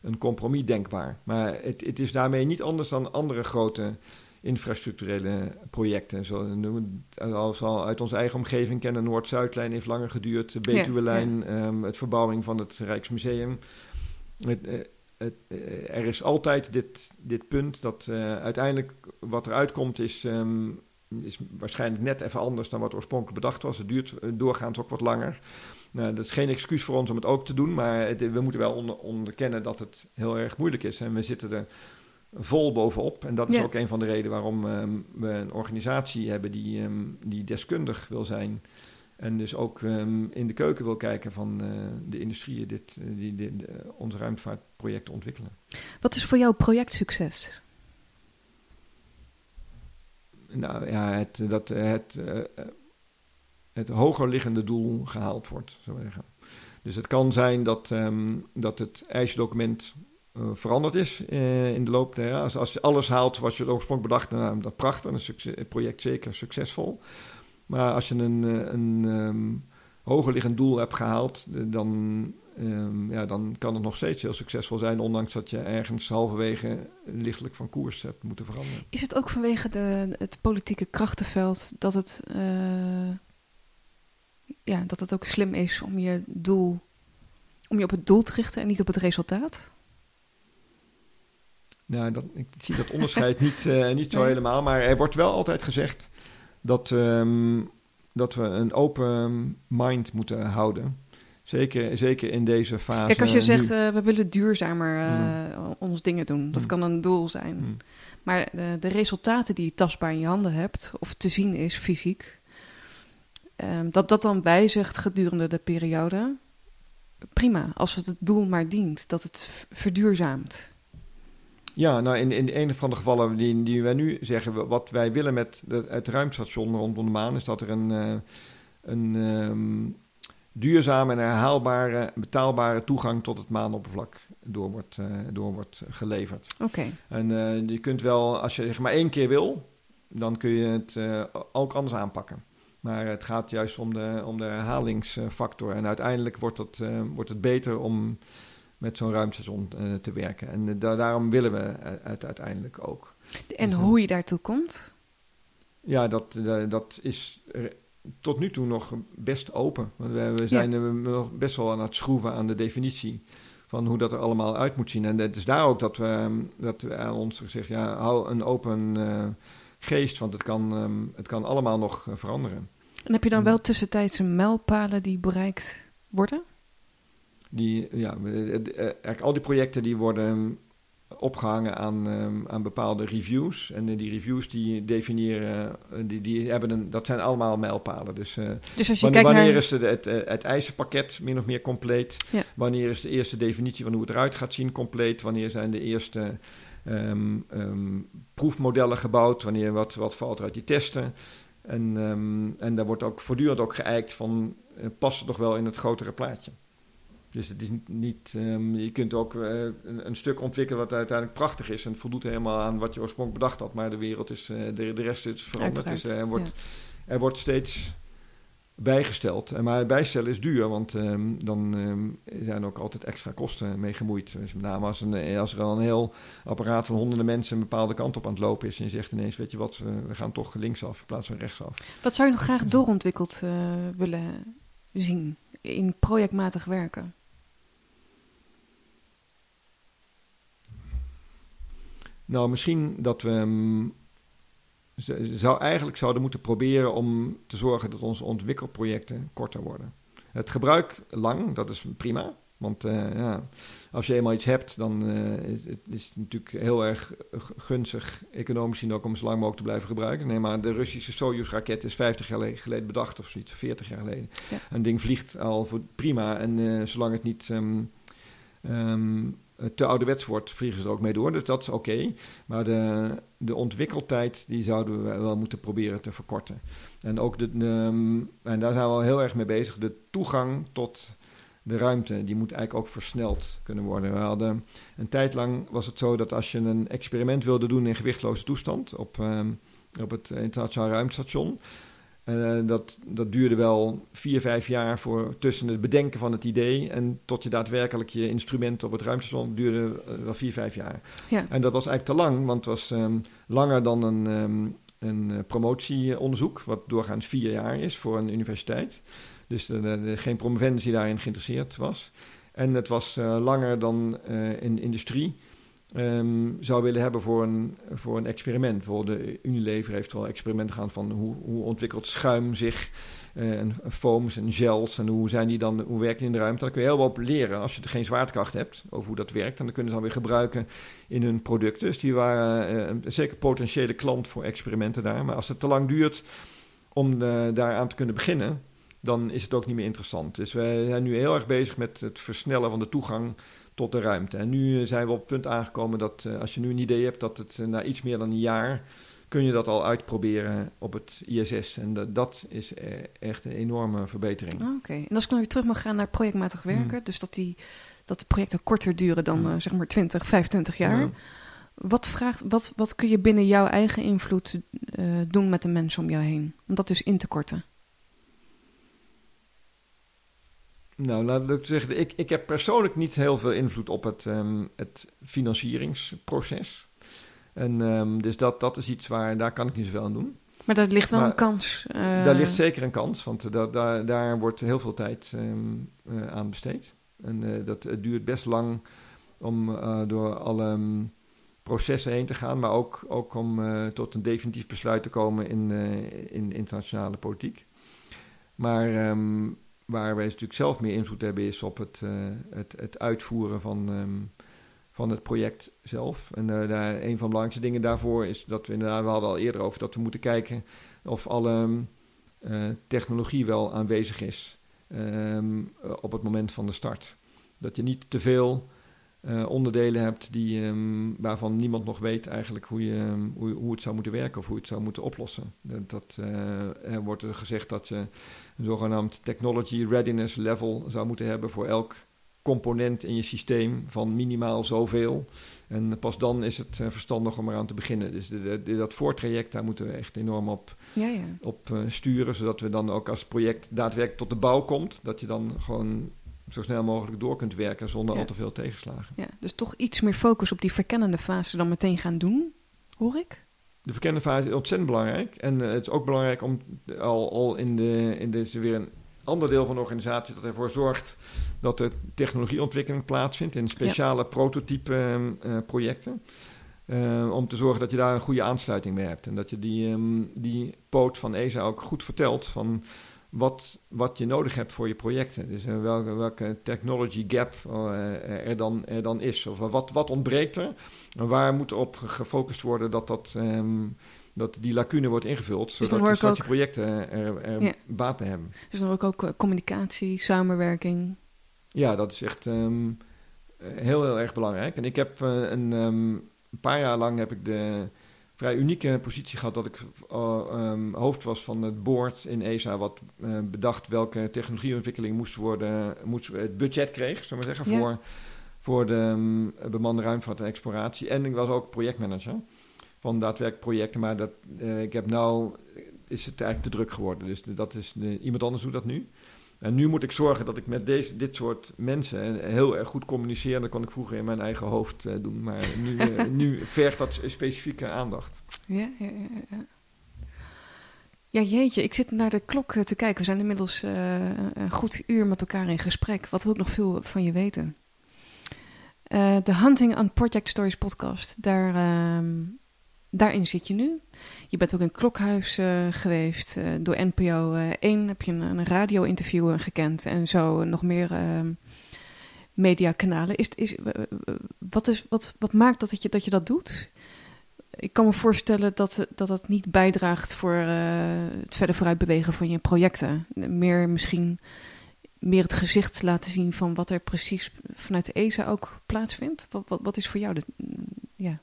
een compromis denkbaar? Maar het, het is daarmee niet anders dan andere grote infrastructurele projecten. Zoals we al uit onze eigen omgeving kennen, Noord-Zuidlijn heeft langer geduurd, de Betuwe-lijn, ja, ja. um, het verbouwing van het Rijksmuseum. Het, het, uh, er is altijd dit, dit punt dat uh, uiteindelijk wat eruit komt is, um, is waarschijnlijk net even anders dan wat oorspronkelijk bedacht was. Het duurt doorgaans ook wat langer. Nou, dat is geen excuus voor ons om het ook te doen, maar het, we moeten wel onder, onderkennen dat het heel erg moeilijk is. En we zitten er vol bovenop. En dat is ja. ook een van de redenen waarom um, we een organisatie hebben die, um, die deskundig wil zijn en dus ook um, in de keuken wil kijken van uh, de industrieën dit, uh, die, die uh, onze ruimtevaartprojecten ontwikkelen. Wat is voor jou projectsucces? Nou ja, het, dat het, het hoger liggende doel gehaald wordt, zou ik zeggen. Dus het kan zijn dat, um, dat het ijsdocument veranderd is in de loop der jaren. Als, als je alles haalt zoals je het oorspronkelijk bedacht, dan nou, dat prachtig, dan is het project zeker succesvol. Maar als je een, een um, hoger liggend doel hebt gehaald, dan, um, ja, dan kan het nog steeds heel succesvol zijn, ondanks dat je ergens halverwege lichtelijk van koers hebt moeten veranderen. Is het ook vanwege de, het politieke krachtenveld dat het, uh, ja, dat het ook slim is om je doel, om je op het doel te richten en niet op het resultaat? Nou, dat, ik zie dat onderscheid niet, uh, niet zo nee. helemaal, maar er wordt wel altijd gezegd dat, um, dat we een open mind moeten houden. Zeker, zeker in deze fase. Kijk, als je zegt uh, we willen duurzamer uh, mm. ons dingen doen, dat mm. kan een doel zijn. Mm. Maar de, de, resultaten die je tastbaar in je handen hebt, of te zien is fysiek, um, dat dat dan wijzigt gedurende de periode. Prima, als het het doel maar dient, dat het verduurzaamt. Ja, nou in, in een van de gevallen die, die wij nu zeggen, wat wij willen met de, het ruimtestation rondom de maan, is dat er een, uh, een um, duurzame en herhaalbare, betaalbare toegang tot het maanoppervlak door wordt, uh, door wordt geleverd. Oké. Okay. En uh, je kunt wel, als je zeg maar één keer wil, dan kun je het ook anders aanpakken. Maar het gaat juist om de, om de herhalingsfactor. En uiteindelijk wordt het, wordt het beter om met zo'n ruimtestation uh, te werken. En uh, da daarom willen we het uiteindelijk ook. En dus, hoe je daartoe komt? Ja, dat, dat is tot nu toe nog best open. Want we, we zijn ja. nog best wel aan het schroeven aan de definitie van hoe dat er allemaal uit moet zien. En het is daar ook dat we, dat we aan ons gezegd, ja, hou een open uh, geest, want het kan, um, het kan allemaal nog veranderen. En heb je dan wel tussentijdse mijlpalen die bereikt worden? Die, ja, eh, eh, eigenlijk al die projecten die worden opgehangen aan, ehm, aan bepaalde reviews. En die reviews die definiëren, die, die hebben een, dat zijn allemaal mijlpalen. Dus, dus als je wanneer, kijkt wanneer naar... is het, het, het eisenpakket min of meer compleet? Ja. Wanneer is de eerste definitie van hoe het eruit gaat zien compleet? Wanneer zijn de eerste ehm, ehm, proefmodellen gebouwd? Wanneer wat, wat valt er uit die testen? En, en daar wordt ook voortdurend ook geëikt van, uh, past het nog wel in het grotere plaatje? Dus het is niet, ehm, je kunt ook uh, een, een, stuk ontwikkelen wat uiteindelijk prachtig is en voldoet helemaal aan wat je oorspronkelijk bedacht had, maar de wereld is, uh, de, de rest is veranderd. Dus er, wordt, ja. er wordt steeds bijgesteld. En maar bijstellen is duur, want um, dan um, zijn ook altijd extra kosten mee gemoeid. Dus met name als, een, als er al een heel apparaat van honderden mensen een bepaalde kant op aan het lopen is en je zegt ineens, weet je wat, we, gaan toch linksaf in plaats van rechtsaf. Wat zou je nog graag doorontwikkeld willen zien in projectmatig werken? Nou, misschien dat we um, zou eigenlijk zouden moeten proberen om te zorgen dat onze ontwikkelprojecten korter worden. Het gebruik lang, dat is prima. Want uh, ja, als je eenmaal iets hebt, dan uh, is, het, is het natuurlijk heel erg gunstig, economisch gezien ook, om zo lang mogelijk te blijven gebruiken. Nee, maar de Russische Soyuz-raket is 50 jaar geleden bedacht of zoiets, 40 jaar geleden. Ja. Een ding vliegt al voor prima en uh, zolang het niet um, um, te ouderwets wordt, vliegen ze er ook mee door. Dus dat is oké. Maar de, de ontwikkeltijd, die zouden we wel moeten proberen te verkorten. En ook de, de, en daar zijn we al heel erg mee bezig, de toegang tot de ruimte, die moet eigenlijk ook versneld kunnen worden. We hadden een tijd lang was het zo dat als je een experiment wilde doen in gewichtloze toestand op, um, op het internationaal ruimtestation, uh, dat, dat duurde wel vier, vijf jaar voor tussen het bedenken van het idee en tot je daadwerkelijk je instrument op het ruimtestation duurde uh, wel vier, vijf jaar. Ja. En dat was eigenlijk te lang, want het was um, langer dan een, um, een promotieonderzoek, wat doorgaans vier jaar is voor een universiteit. Dus uh, geen promovendus die daarin geïnteresseerd was. En het was langer dan in de industrie um, zou willen hebben voor een, voor een experiment. Bijvoorbeeld de Unilever heeft wel experimenten gaan van hoe, hoe ontwikkelt schuim zich, en foams en gels en hoe, zijn die dan, hoe werken die in de ruimte. Dan kun je heel wat leren als je geen zwaartekracht hebt over hoe dat werkt. En dan kunnen ze dan weer gebruiken in hun producten. Dus die waren een zeker potentiële klant voor experimenten daar. Maar als het te lang duurt om daaraan te kunnen beginnen, dan is het ook niet meer interessant. Dus wij zijn nu heel erg bezig met het versnellen van de toegang tot de ruimte. En nu zijn we op het punt aangekomen dat uh, als je nu een idee hebt dat het uh, na iets meer dan een jaar kun je dat al uitproberen op het ISS. En dat, dat is echt een enorme verbetering. Oh, Oké, okay. en als ik weer terug mag gaan naar projectmatig werken, hmm. dus dat, die, dat de projecten korter duren dan hmm. zeg maar 20, 25 jaar. Wat, vraagt, wat, wat kun je binnen jouw eigen invloed doen met de mensen om jou heen? Om dat dus in te korten. Nou, laat ik zeggen, ik, ik heb persoonlijk niet heel veel invloed op het, um, het financieringsproces. En um, dus dat, dat is iets waar, daar kan ik niet zoveel aan doen. Maar daar ligt wel maar, een kans. Uh... Daar ligt zeker een kans, want da, da, daar wordt heel veel tijd um, uh, aan besteed. En uh, dat het duurt best lang om door alle processen heen te gaan, maar ook, ook om tot een definitief besluit te komen in, in internationale politiek. Maar um, waar wij natuurlijk zelf meer invloed hebben, is op het, uh, het, het uitvoeren van, um, van het project zelf. En uh, daar, een van de belangrijkste dingen daarvoor is dat we inderdaad, we hadden al eerder over dat we moeten kijken of alle uh, technologie wel aanwezig is um, op het moment van de start. Dat je niet te veel uh, onderdelen hebt die, um, waarvan niemand nog weet eigenlijk hoe, je, um, hoe, hoe, het zou moeten werken of hoe het zou moeten oplossen. Dat, dat uh, er wordt er gezegd dat je een zogenaamd technology readiness level zou moeten hebben voor elk component in je systeem van minimaal zoveel. En pas dan is het uh, verstandig om eraan te beginnen. Dus de, de, de, dat voortraject, daar moeten we echt enorm op, ja, ja. op sturen, zodat we dan ook als project daadwerkelijk tot de bouw komt, dat je dan gewoon zo snel mogelijk door kunt werken zonder ja. al te veel tegenslagen. Ja, dus toch iets meer focus op die verkennende fase dan meteen gaan doen, hoor ik? De verkennende fase is ontzettend belangrijk. En uh, het is ook belangrijk om al, al in de, in de, is weer een ander deel van de organisatie dat ervoor zorgt dat er technologieontwikkeling plaatsvindt in speciale ja. prototype uh, projecten. Uh, om te zorgen dat je daar een goede aansluiting mee hebt. En dat je die, um, die poot van ESA ook goed vertelt van wat, wat je nodig hebt voor je projecten. Dus uh, welke, welke technology gap uh, er, dan, er dan is. Of wat, wat ontbreekt er? En waar moet op gefocust worden dat, dat, um, dat die lacune wordt ingevuld, zodat dus je, ook, je projecten er, er ja. baat bij hebben. Dus dan ook, ook communicatie, samenwerking. Ja, dat is echt um, heel, heel erg belangrijk. En ik heb een, um, een paar jaar lang heb ik de vrij unieke positie gehad dat ik uh, um, hoofd was van het board in ESA, wat uh, bedacht welke technologieontwikkeling moest worden, moest, het budget kreeg, zullen we zeggen, ja. voor, voor de um, bemande ruimtevaart en exploratie. En ik was ook projectmanager van daadwerkelijk projecten, maar dat, uh, ik heb nou, is het eigenlijk te druk geworden. Dus dat is, iemand anders doet dat nu. En nu moet ik zorgen dat ik met deze, dit soort mensen heel erg goed communiceer. Dat kon ik vroeger in mijn eigen hoofd uh, doen. Maar nu, uh, nu vergt dat specifieke aandacht. Ja, ja, ja, ja. Ja, jeetje, ik zit naar de klok te kijken. We zijn inmiddels uh, een goed uur met elkaar in gesprek. Wat wil ik nog veel van je weten? De Hunting on Project Stories podcast, daar, daarin zit je nu. Je bent ook in Klokhuis uh, geweest. Uh, door NPO uh, 1 heb je een, een radio-interview gekend. En zo nog meer ehm, mediakanalen. Is, is, wat, is, wat, wat maakt dat, je, dat je dat doet? Ik kan me voorstellen dat dat, dat niet bijdraagt voor het verder vooruit bewegen van je projecten. Meer misschien meer het gezicht laten zien van wat er precies vanuit de ESA ook plaatsvindt. Wat, wat, wat is voor jou de, ja,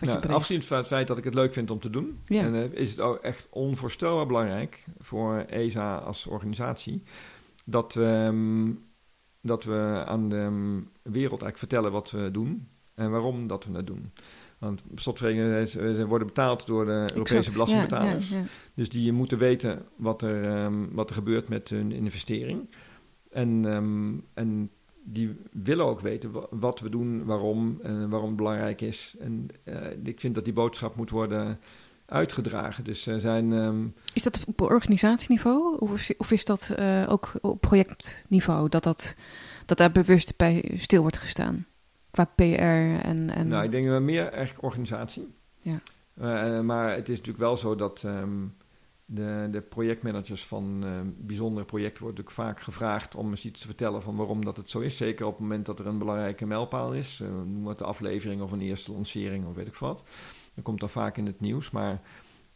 nou, afgezien van het feit dat ik het leuk vind om te doen, en, uh, is het ook echt onvoorstelbaar belangrijk voor ESA als organisatie dat we, um, dat we aan de um, wereld eigenlijk vertellen wat we doen en waarom dat we het doen. Want slotverrekening, ze worden betaald door de Europese belastingbetalers. Ja, ja, dus die moeten weten wat er, um, wat er gebeurt met hun investering. En, en die willen ook weten wat we doen, waarom en waarom het belangrijk is. En uh, ik vind dat die boodschap moet worden uitgedragen. Dus er zijn. Um, is dat op organisatieniveau of, of is dat uh, ook op projectniveau dat, dat, dat daar bewust bij stil wordt gestaan? Qua PR en. en... Nou, ik denk meer echt organisatie. Ja. Uh, maar het is natuurlijk wel zo dat. Um, de, de projectmanagers van uh, bijzondere projecten natuurlijk vaak gevraagd om eens iets te vertellen van waarom dat het zo is. Zeker op het moment dat er een belangrijke mijlpaal is. Uh, noem het de aflevering of een eerste lancering of weet ik wat. Dan komt dat vaak in het nieuws. Maar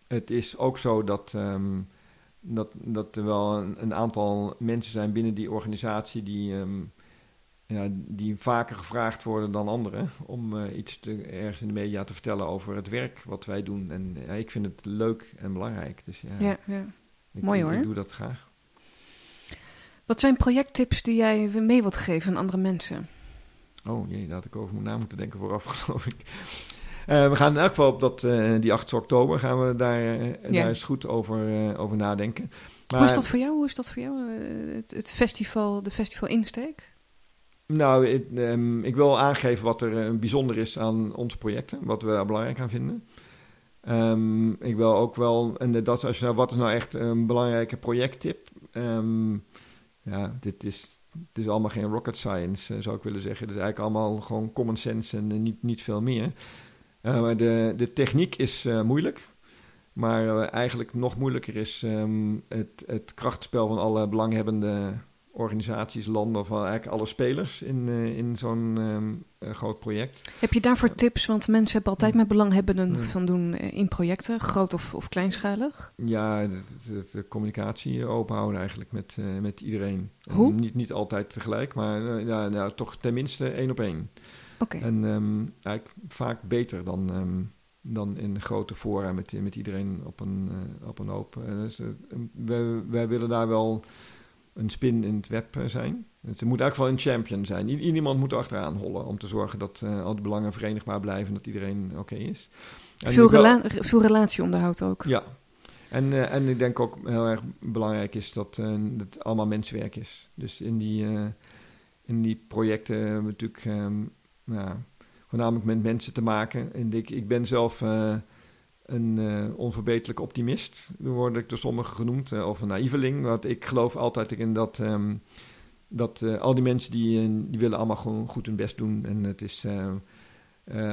het is ook zo dat, um, dat, dat er wel een, aantal mensen zijn binnen die organisatie die um, ja, die vaker gevraagd worden dan anderen om uh, iets te, ergens in de media te vertellen over het werk wat wij doen. En ja, ik vind het leuk en belangrijk. Dus ja, ja, ja. Ik, mooi hoor. Ik doe dat graag. Wat zijn projecttips die jij mee wilt geven aan andere mensen? Oh jee, daar had ik over moet na moeten denken vooraf, geloof ik. Uh, we gaan in elk geval op dat, uh, die 8 oktober gaan we daar, daar eens goed over, over nadenken. Maar, Hoe is dat voor jou? Hoe is dat voor jou, het, het festival, de festival insteek? Nou, ik, um, ik, wil aangeven wat er uh, bijzonder is aan onze projecten, wat we daar belangrijk aan vinden. Um, ik wil ook wel, en dat als nou, wat is nou echt een belangrijke projecttip? Um, ja, dit is, het is allemaal geen rocket science, uh, zou ik willen zeggen. Het is eigenlijk allemaal gewoon common sense en uh, niet, niet veel meer. maar de, de techniek is moeilijk. Maar eigenlijk nog moeilijker is het, het krachtspel van alle belanghebbende organisaties, landen of eigenlijk alle spelers in, uh, in zo'n um, groot project. Heb je daarvoor tips? Want mensen hebben altijd met belanghebbenden van doen eh, in projecten, groot of, of kleinschalig. Ja, de, de, de communicatie openhouden eigenlijk met, uh, met iedereen. Hoe? niet, niet altijd tegelijk, maar ja, nou, toch tenminste één op één. Oké. En um, eigenlijk vaak beter dan, um, dan in grote fora met, met iedereen op een, op een hoop. dus, wij, wij willen daar wel een spin in het web eh, zijn. Het moet eigenlijk wel een champion zijn. iemand moet achteraan hollen om te zorgen dat uh, al de belangen verenigbaar blijven en dat iedereen oké is. En veel, rela veel relatieonderhoud ook. Ja. En, uh, en ik denk ook heel erg belangrijk is dat uh, het allemaal mensenwerk is. Dus in die, in die projecten hebben we natuurlijk um, nou, voornamelijk met mensen te maken. En ik, ik ben zelf een uh, onverbeterlijk optimist. Word ik door sommigen genoemd, uh, of een naïveling. Want ik geloof altijd in dat, um, dat uh, al die mensen die, die willen allemaal gewoon goed hun best doen. En het is,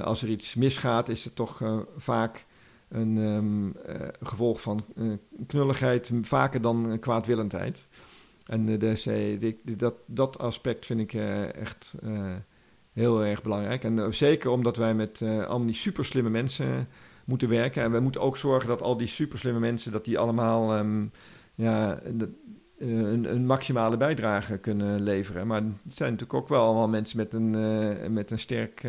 als er iets misgaat, is het toch vaak een ehm, eh, gevolg van eh, knulligheid, vaker dan kwaadwillendheid. En dus, dat, dat aspect vind ik echt heel erg belangrijk. En zeker omdat wij met allemaal die super slimme mensen moeten werken. En we moeten ook zorgen dat al die super slimme mensen, dat die allemaal um, ja, een, een, maximale bijdrage kunnen leveren. Maar het zijn natuurlijk ook wel allemaal mensen met een, met een sterk,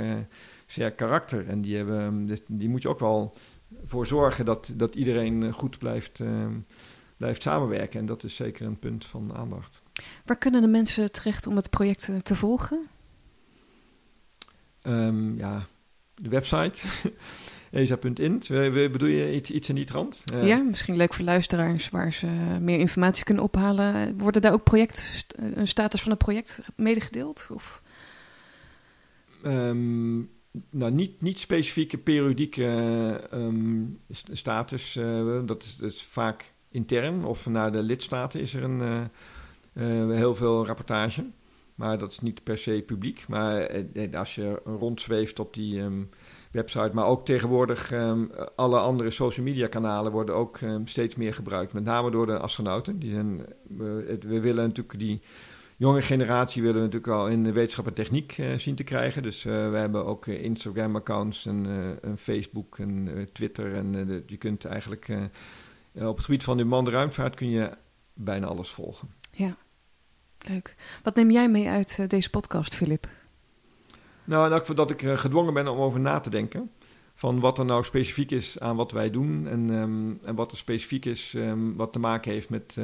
sterk karakter. En die, hebben, dus die moet je ook wel voor zorgen dat, dat iedereen eh, goed blijft, uh, blijft samenwerken. En dat is zeker een punt van aandacht. Waar kunnen de mensen terecht om het project eh, te volgen? Um, ja, de website. ESA.in. Bedoel je iets, iets in die trant? Uh, ja, misschien leuk voor luisteraars waar ze meer informatie kunnen ophalen. Worden daar ook project, een status van het project medegedeeld? Of? Um, nou, niet, niet specifieke periodieke ehm, status. Uh, dat, is, dat, is, vaak intern of naar de lidstaten is er een, uh, uh, heel veel rapportage. Maar dat is niet per se publiek. Maar als je rondzweeft op die um, website, maar ook tegenwoordig um, alle andere social media kanalen worden ook steeds meer gebruikt. Met name door de astronauten. Die zijn, we, willen natuurlijk die jonge generatie willen we natuurlijk al in de wetenschap en techniek uh, zien te krijgen. Dus uh, we hebben ook uh, Instagram-accounts en, en, Facebook en Twitter. En je kunt eigenlijk op het gebied van de man ruimvaart kun je bijna alles volgen. Ja, leuk. Wat neem jij mee uit deze podcast, Filip? Nou, dat ik gedwongen ben om over na te denken. Van wat er nou specifiek is aan wat wij doen. En, um, en wat er specifiek is um, wat te maken heeft met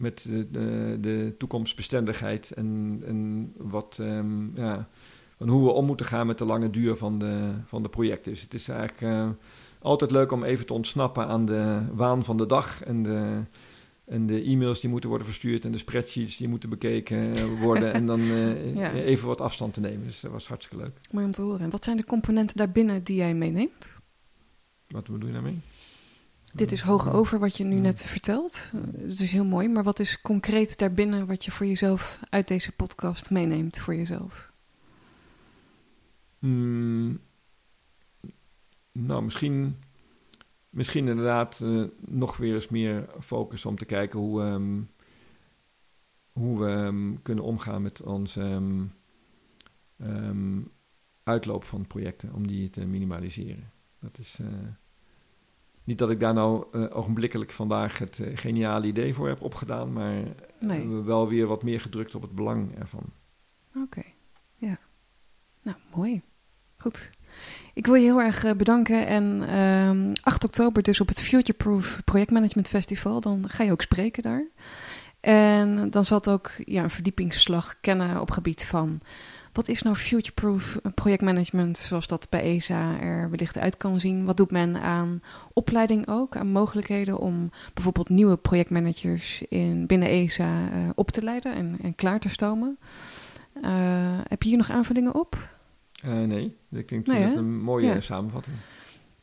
met de, de, toekomstbestendigheid en, en wat, um, ja, van hoe we om moeten gaan met de lange duur van de, van de projecten. Dus het is eigenlijk uh, altijd leuk om even te ontsnappen aan de waan van de dag en de, en de e-mails die moeten worden verstuurd en de spreadsheets die moeten bekeken worden en dan uh, ja. even wat afstand te nemen. Dus dat was hartstikke leuk. Mooi om te horen. En wat zijn de componenten daarbinnen die jij meeneemt? Wat bedoel je daarmee? Dit is hoog over wat je nu net vertelt. Het is heel mooi, maar wat is concreet daarbinnen wat je voor jezelf uit deze podcast meeneemt voor jezelf? Hmm. nou, misschien, misschien inderdaad uh, nog weer eens meer focus om te kijken hoe, um, hoe we um, kunnen omgaan met onze um, uitloop van projecten, om die te minimaliseren. Dat is. Uh, niet dat ik daar nou uh, ogenblikkelijk vandaag het geniale idee voor heb opgedaan, maar nee. we wel weer wat meer gedrukt op het belang ervan. Oké, ja. Nou, mooi. Goed. Ik wil je heel erg uh, bedanken. En um, ehm, 8 oktober dus op het Futureproof Projectmanagement Festival. Dan ga je ook spreken daar. En dan zal het ook ja, een verdiepingsslag kennen op gebied van wat is nou future-proof projectmanagement zoals dat bij ESA er wellicht uit kan zien? Wat doet men aan opleiding ook, aan mogelijkheden om bijvoorbeeld nieuwe projectmanagers in, binnen ESA uh, op te leiden en, en klaar te stomen? Uh, heb je hier nog aanvullingen op? Uh, nee, ik denk dat het een mooie ja. samenvatting.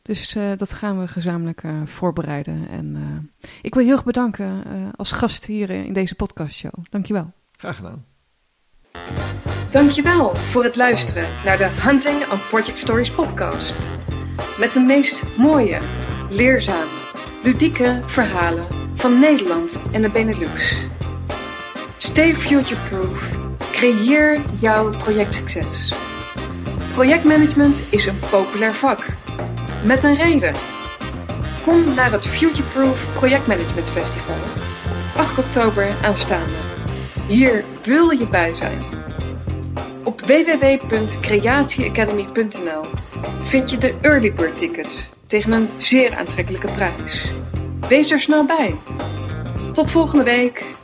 Dus uh, dat gaan we gezamenlijk uh, voorbereiden. En uh, ik wil je heel erg bedanken als gast hier in deze podcastshow. Dankjewel. Graag gedaan. Dankjewel voor het luisteren naar de Hunting of Project Stories podcast. Met de meest mooie, leerzame, ludieke verhalen van Nederland en de Benelux. Stay futureproof. Creëer jouw projectsucces. Projectmanagement is een populair vak. Met een reden. Kom naar het Futureproof Projectmanagement Festival. 8 oktober aanstaande. Hier wil je bij zijn. Op www.creatieacademy.nl vind je de early bird tickets tegen een zeer aantrekkelijke prijs. Wees er snel bij. Tot volgende week.